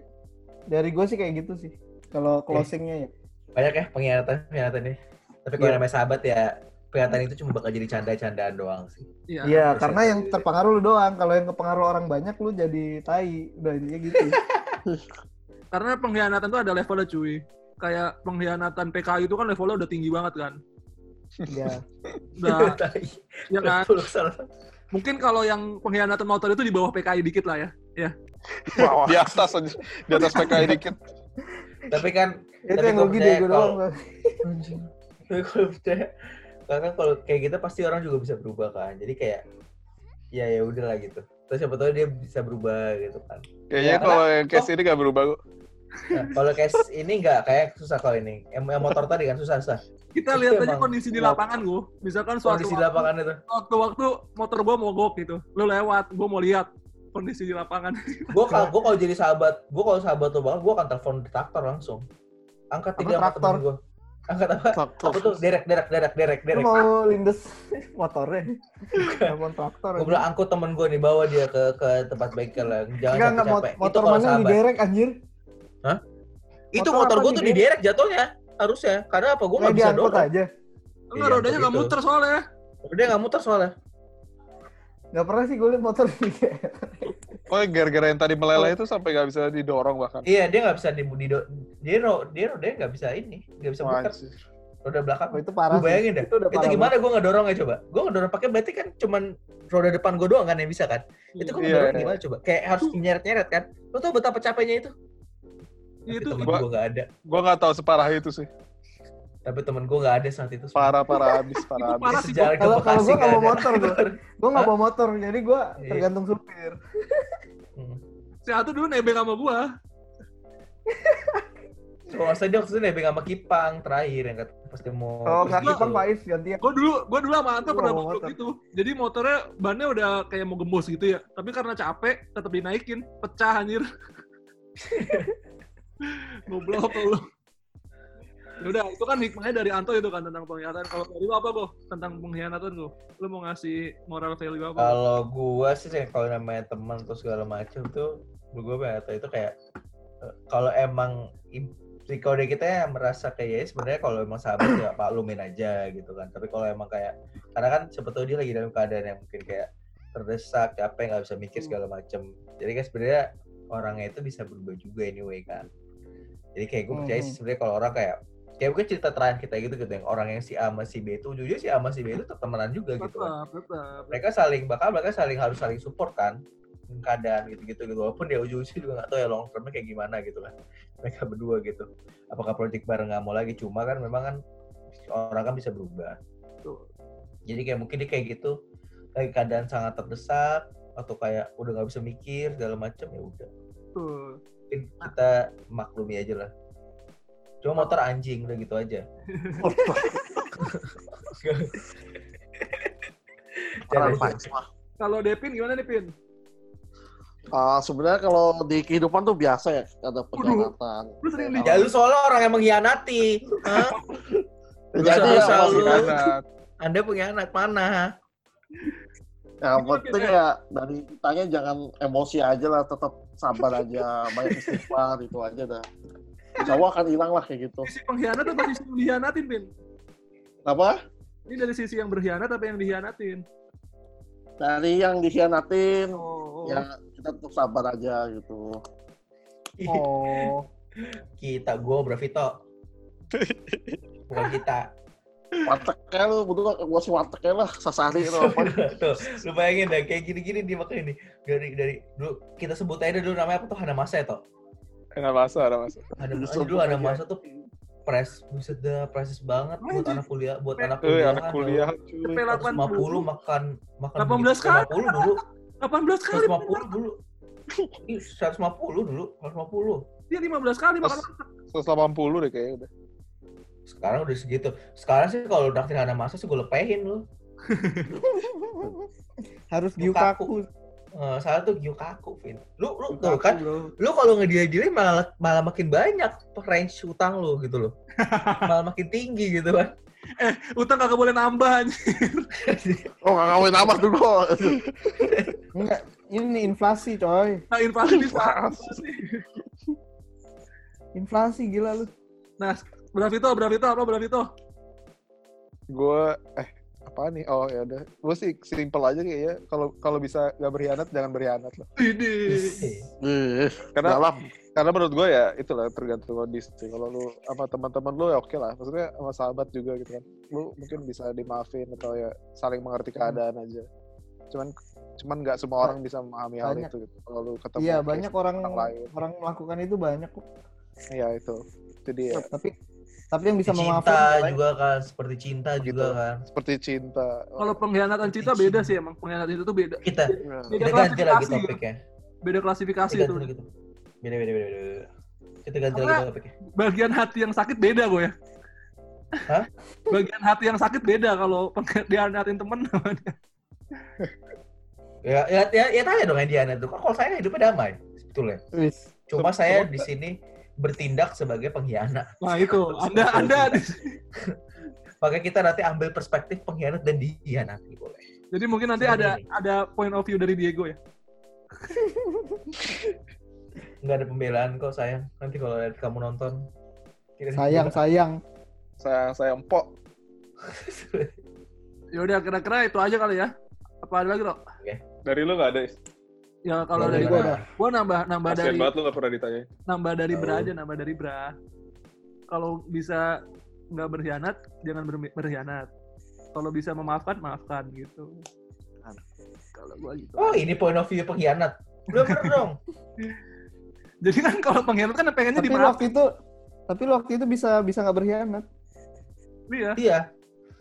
dari gue sih kayak gitu sih kalau closingnya ya Banyak ya pengkhianatan, pengkhianatan nih. Tapi kalau Iya. namanya sahabat ya, pengkhianatan itu cuma bakal jadi canda-candaan doang sih. Iya. Iya, bisa karena yang jadi. terpengaruh lu doang. Kalau yang kepengaruh orang banyak lu jadi tai. Udah intinya gitu. Karena pengkhianatan tuh ada levelnya cuy. Kayak pengkhianatan PKI itu kan levelnya udah tinggi banget kan. ya. Udah, Tai. ya kan. Mungkin kalau yang pengkhianatan motor itu di bawah PKI dikit lah ya. Wah, Di atas aja. Di atas PKI dikit. Tapi kan Itu Tapi yang rugi percaya deh gue doang. Tapi kalau percaya, karena kalau kayak gitu pasti orang juga bisa berubah kan. Jadi kayak ya ya udahlah gitu. Terus siapa tahu dia bisa berubah gitu kan. Kayaknya Ya, kalau yang case ini gak berubah kok. Nah, kalau case ini nggak kayak susah kalau ini. Yang, yang motor tadi kan susah susah. Kita Itu lihat aja kondisi di lapangan gue. Misalkan suatu Kondisi di lapangan itu. waktu-waktu motor gue mogok gitu. Lu lewat, gue mau lihat kondisi di lapangan. Gue kalau gue kalau jadi sahabat, gue kalau sahabat lo banget, gue akan telepon traktor langsung. Angkat tiga traktor? temen gue. Angkat apa? Traktor. Apa tuh? Derek, derek, derek, derek, Lu derek. mau lindes motornya. Telepon traktor. Gue bilang angkut temen gue nih bawa dia ke ke tempat bengkel lah. Jangan Enggak enggak. Itu motor mana yang sahabat. diderek anjir? Itu motor motor gue tuh diderek? diderek jatuhnya harusnya. Karena apa? Gue nggak bisa diangkut dorong. aja. Enggak, Iya, rodanya nggak muter soalnya. Dia nggak muter soalnya. Gak pernah sih gue liat motor diderek. Oh, gara-gara yang tadi meleleh itu sampai nggak bisa didorong bahkan. Iya, dia nggak bisa di, di dia ro, dia rodanya nggak bisa ini, nggak bisa muter. Roda belakang. Oh, itu parah. Gue bayangin sih. deh. Itu udah Itu gimana gue ngedorong ya coba? Gue ngedorong pakai berarti kan cuman roda depan gue doang kan yang bisa kan? Itu gue Iya, ngedorong iya. gimana coba? Kayak harus nyeret-nyeret kan? Lo tau betapa capeknya itu? Tapi Itu gue gak ada. Gua nggak tahu separah itu sih. Tapi temen gue gak ada saat itu. Parah, parah habis, parah Itu parah Sejarah Kalau kalau gue nggak bawa motor gue. Gue nggak bawa motor, jadi gue Iya. tergantung supir. Si Atu dulu nebeng sama gua. So, masa dia waktu itu nebeng sama Kipang terakhir yang kata pas dia mau Oh nggak gitu. kipang Faiz gantian. Gua dulu gua dulu sama Gua pernah motor. gitu. Jadi motornya bannya udah kayak mau gembos gitu ya. Tapi karena capek tetap dinaikin, pecah anjir. Goblok lu. Ya udah, itu kan hikmahnya dari Anto itu kan tentang pengkhianatan. Kalau dari lu apa, Go? Tentang pengkhianatan, Go? Lu mau ngasih moral value apa? Kalau gua sih kalau namanya teman terus segala macam tuh gue atau itu kayak eh, kalau emang im- si kode kita yang merasa kayak ya sebenarnya kalau emang sahabat ya maklumin aja gitu kan tapi kalau emang kayak karena kan sebetulnya dia lagi dalam keadaan yang mungkin kayak terdesak capek nggak bisa mikir segala macam jadi kan sebenarnya orangnya itu bisa berubah juga anyway kan jadi kayak gue percaya sih Hmm. sebenarnya kalau orang kayak kayak mungkin cerita terakhir kita gitu gitu yang orang yang si A sama si B itu ujungnya si A sama si B itu temenan juga gitu kan tetap. mereka saling bakal mereka saling harus saling support kan keadaan gitu-gitu gitu walaupun dia ujung sih juga nggak tahu ya long termnya kayak gimana gitu kan mereka berdua gitu. Apakah project bareng nggak mau lagi? Cuma kan memang kan orang kan bisa berubah. Tuh. jadi kayak mungkin dia kayak gitu lagi keadaan sangat terdesak atau kayak udah nggak bisa mikir segala macam ya udah. Tuh. mungkin kita maklumi aja lah cuma motor anjing udah gitu aja. Kalau Devin gimana nih, Pin? Ah, sebenarnya kalau di kehidupan tuh biasa ya ada pengkhianatan. Lu sering Ya, di- ya lu soalnya orang yang mengkhianati Hah? Jadi ya, lu. maksudnya, Pengkhianat. anda pengkhianat mana yang penting ya dari kitanya jangan emosi aja lah, tetap sabar aja, banyak istighfar itu aja dah. Insya Allah akan hilang lah kayak gitu. sisi pengkhianat apa sisi yang dihianatin, Pin? Apa? Ini dari sisi yang berkhianat apa yang dihianatin? Dari yang dikhianatin, Oh, oh. ya kita tetap sabar aja gitu. Oh. kita gue Bravito bukan kita Wartegnya lu, berdua gua sih wartegnya lah, sasari itu apa. tuh lu bayangin deh kayak gini-gini di makanya nih dari dari dulu kita sebut aja dulu namanya apa tuh Hana Masa ya toh Ada masa, ada masa. Lu Masa dulu aja. Masa tuh pres buset dah presis banget buat anak kuliah buat anak Eh, kuliah anak kuliah, cuy. 150 makan makan 18 kali. 150 dulu 18 kali. 150 dulu Ih, 150 dulu 150 Dia 15 kali makan. 180 deh kayaknya udah. sekarang udah segitu sekarang sih kalau naktir Hana Masa sih gue lepehin lu Harus Yukaku. Gyukaku. Eh, salah tuh Gyukaku, Vin. Lu lu Yukaku, tuh kan, bro. lu kalau ngediain malah malah makin banyak range utang lu gitu loh. malah makin tinggi gitu kan. Utang kagak boleh nambah anjir. Oh, nggak ngawin amat dulu. Enggak, ini inflasi coy. Nah, inflasi bisa. Inflasi gila lu. Nah, Bravito, Bravito apa Bravito? Gue eh apa nih? Oh ya udah. Gue sih simple aja kayaknya. Kalau kalau bisa nggak berkhianat jangan berkhianat lah. Ini. Karena dalam. karena menurut gue ya itulah tergantung kondisi. Kalau lu sama teman-teman lu ya oke lah. Maksudnya sama sahabat juga gitu kan. Lu mungkin bisa dimaafin atau ya saling mengerti keadaan aja. Cuman cuman nggak semua orang bisa memahami hal Banyak. itu gitu. Kalau lu ketemu Iya, banyak orang orang lain. orang melakukan itu banyak kok. Iya itu. Jadi ya Tapi tapi yang bisa cinta memaafkan juga kan, seperti cinta Gitu. juga kan. seperti cinta. Kalau pengkhianatan cinta beda sih emang. Pengkhianatan itu tuh beda. Kita Iya. Beda kita ganti lagi klasifikasi. topiknya. Beda klasifikasi Kita itu. ganti lagi. Beda beda beda beda. Kita ganti Karena- lagi topiknya. Bagian hati yang sakit beda gue ya. Hah? Bagian hati yang sakit beda kalau pengkhianatin temen namanya. Ya, ya, ya, ya tanya dong yang Diana tuh. Kalau saya hidupnya damai sebetulnya. Cuma saya di sini bertindak sebagai pengkhianat. Nah itu, anda anda Maka kita nanti ambil perspektif pengkhianat dan dikhianati boleh. jadi mungkin nanti ada ini. ada point of view dari Diego ya. Nggak ada pembelaan kok sayang. Nanti kalau lihat kamu nonton. Sayang, sayang. Saya saya empok. Ya udah kira-kira itu aja kali ya. Apa ada lagi loh? Dari lu nggak ada? Is? Ya kalau dari gua, gua nambah nambah Kasian dari banget lu nggak pernah ditanya. nambah dari bra aja, nambah dari bra. Kalau bisa nggak berkhianat, jangan ber- berkhianat. Kalau bisa memaafkan, maafkan gitu. Kalau gua gitu. Oh ini point of view pengkhianat. Belum pernah dong. Jadi kan kalau pengkhianat kan pengennya Tapi dimaafkan. waktu itu tapi waktu itu bisa bisa nggak berkhianat. Iya. Iya.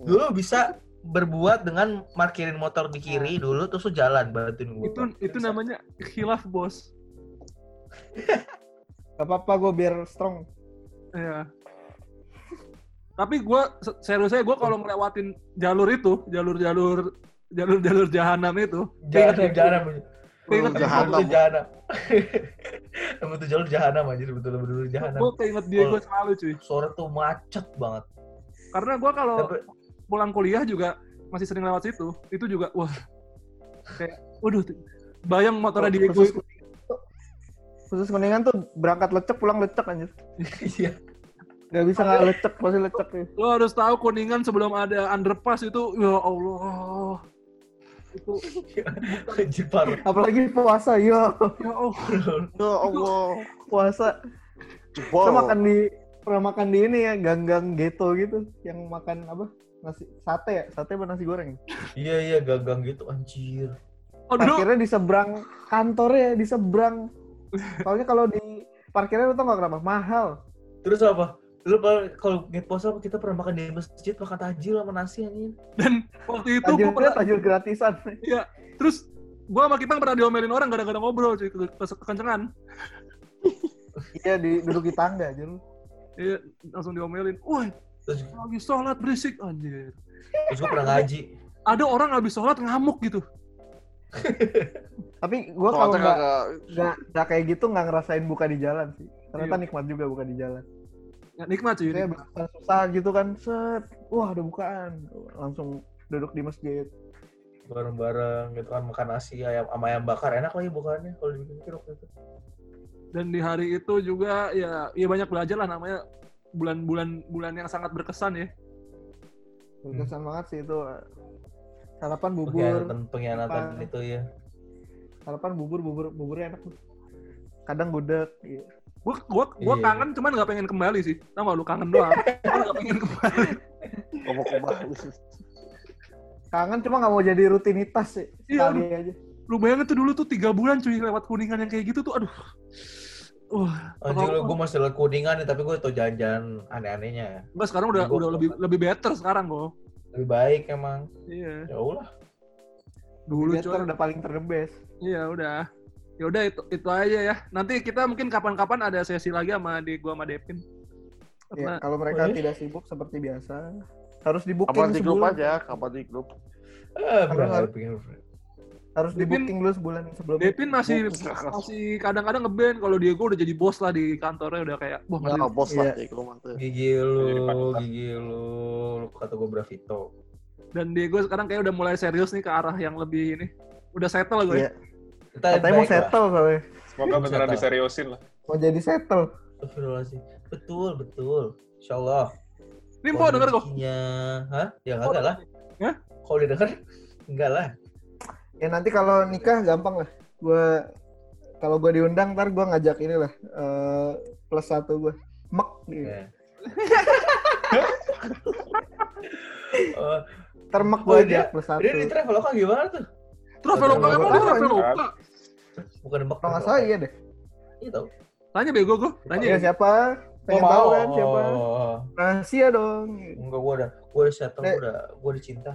Dulu bisa berbuat dengan parkirin motor di kiri dulu terus lu jalan bantuin gue. Itu itu namanya khilaf, Bos. Gak apa-apa gue biar strong. Iya. Tapi gue serius saya gue kalau ngelewatin jalur itu, jalur-jalur jalur-jalur jahanam itu, keinget jangan Keinget Oh, jahanam. Betul jahanam. Betul jalur jahanam anjir betul betul jahanam. gue keinget Diego Oh. selalu cuy. Sore tuh macet banget. Karena gue kalau pulang kuliah juga masih sering lewat situ. Itu juga wah kayak waduh bayang motornya Diego Khusus, itu. khusus kuningan tuh berangkat lecek pulang lecek anjir. iya. Gak bisa nggak lecek pasti lecek ya. Lo harus tahu kuningan sebelum ada underpass itu ya Allah. Itu parah. Apalagi puasa, yo ya Allah. Ya Allah. puasa. Jebol. Kita makan di pernah makan di ini ya gang-gang ghetto gitu, yang makan apa nasi sate ya, sate apa nasi goreng. Iya iya gagang gitu anjir. Oh, dulu Parkirnya di seberang kantornya, di seberang. Soalnya kalau di parkirnya lu tau gak kenapa? Mahal. Terus apa? Lu kalau- kalau nge puasa kita pernah makan di masjid makan tajil sama nasi anjir. dan waktu itu gue Tajilnya pernah tajil gratisan. Iya. Terus gua sama Kipang pernah diomelin orang gara-gara ngobrol cuy ke, ke, kekencengan. Iya di duduk di tangga aja lu. Iya, langsung diomelin. Woi, Terus, lagi sholat berisik anjir. terus gue pernah ngaji. Ada orang habis sholat ngamuk gitu. Tapi gua kalau nggak nggak nggak kayak gitu nggak ngerasain buka di jalan sih. Ternyata Iya. nikmat juga buka di jalan. Ya, nikmat nikmat. bukan susah gitu kan, set, wah ada bukaan, langsung duduk di masjid. bareng-bareng gitu kan makan nasi ayam sama ayam bakar enak lagi bukannya kalau dipikir waktu itu Dan di hari itu juga ya ya banyak belajar lah namanya bulan-bulan bulan yang sangat berkesan ya. Berkesan banget sih itu. Sarapan bubur, pengkhianatan pengkhianatan Apa? itu ya sarapan bubur, bubur, buburnya enak tuh. Kadang gudeg. Gitu. Gua gua gua Iya. kangen cuman nggak pengen kembali sih. Tahu nggak lu kangen doang. Nggak pengen kembali. ngomong kembali. Kangen cuma nggak mau jadi rutinitas sih. Iya, Sekali aja. Lu bayangin tuh dulu tuh tiga bulan cuy lewat kuningan yang kayak gitu tuh aduh. Wah, anjir Apa-apa. gue masih kuningan nih tapi gue tau jalan-jalan aneh-anehnya ya enggak sekarang udah udah lebih lebih better sekarang kok. lebih baik emang Iya. ya udah Dulu Better udah paling terdebes. Iya udah. Ya udah itu itu aja ya. Nanti kita mungkin kapan-kapan ada sesi lagi sama di gua sama Devin. Ya, Karena kalau mereka Boleh. tidak sibuk seperti biasa, harus di booking Kapan di grup aja, kapan di grup. eh Harus- berapa harus- di booking dulu sebulan sebelumnya. Devin masih masih kadang-kadang ngeband kalau Diego udah jadi bos lah di kantornya udah kayak wah Ya, ngeri. bos lah Iya. di rumah tuh. gigi lu gigi lu lu kata gue Bravito Dan Diego sekarang kayak udah mulai serius nih ke arah yang lebih ini. Udah settle gue. Iya. kita Katanya mau settle soalnya. Semoga beneran diseriusin lah. Mau jadi settle. Betul betul Insya Allah Ini mau denger kok. Hah ya enggak lah Hah? kalau dia denger enggak lah Ya nanti kalau nikah gampang lah. Gua kalau gua diundang ntar gua ngajak inilah eh plus satu gua. Mek gitu. Ya. oh, mek Oh, gua dia- aja plus satu. dia di Traveloka gimana tuh? Traveloka emang lu Traveloka. Bukan di Kalau nggak salah iya deh. Iya tau. Tanya bego gue. Tanya Ya siapa? Pengen Gua tahu mau. kan siapa? Rahasia dong. Enggak, gua udah, gua udah settle, gua udah, gua udah cinta.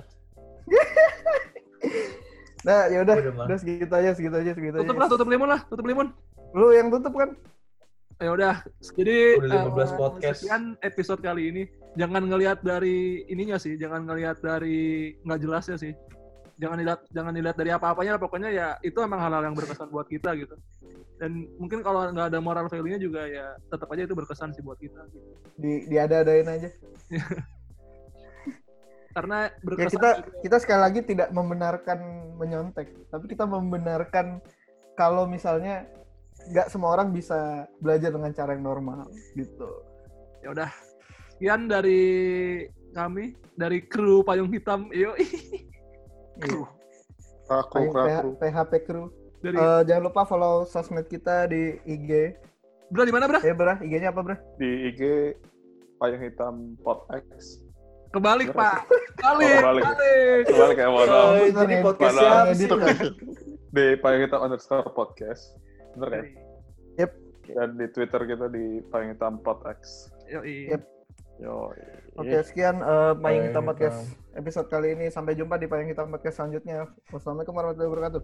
Nah, ya udah, udah segitu aja, segitu aja, segitu Tutup aja. lah, tutup limun lah, tutup limun. Lu yang tutup kan? Ya udah. Jadi Udah 15 eh, podcast. Sekian episode kali ini. Jangan ngelihat dari ininya sih, jangan ngelihat dari nggak jelasnya sih. jangan dilihat jangan dilihat dari apa-apanya lah pokoknya ya itu emang hal-hal yang berkesan buat kita gitu dan mungkin kalau nggak ada moral value-nya juga ya tetap aja itu berkesan sih buat kita gitu. Di diada-adain aja. karena Ya berkesan kita juga. kita sekali lagi tidak membenarkan menyontek, tapi kita membenarkan kalau misalnya nggak semua orang bisa belajar dengan cara yang normal gitu. ya udah sekian dari kami dari kru payung hitam yuk Iya. Payung PH kaku. PHP crew. dari Eh, jangan lupa follow sosmed kita di IG. bro di mana bro Ya, Bra, IG-nya apa, Bra? Di IG Payung Hitam Pot X. kebalik pak balik kebalik. balik Kembali Oh, Bisa jadi ngedit- podcast bisa siapa ngedit sih? lah. di Payung Hitam underscore podcast. Bener kan? Yep. Dan di Twitter kita di Payung Hitam Pot X. Yoi. Yep. Yo. Oke, sekian eh, Payung Hitam Podcast episode kali ini. Sampai jumpa di Payung Hitam Podcast selanjutnya. Wassalamualaikum warahmatullahi wabarakatuh.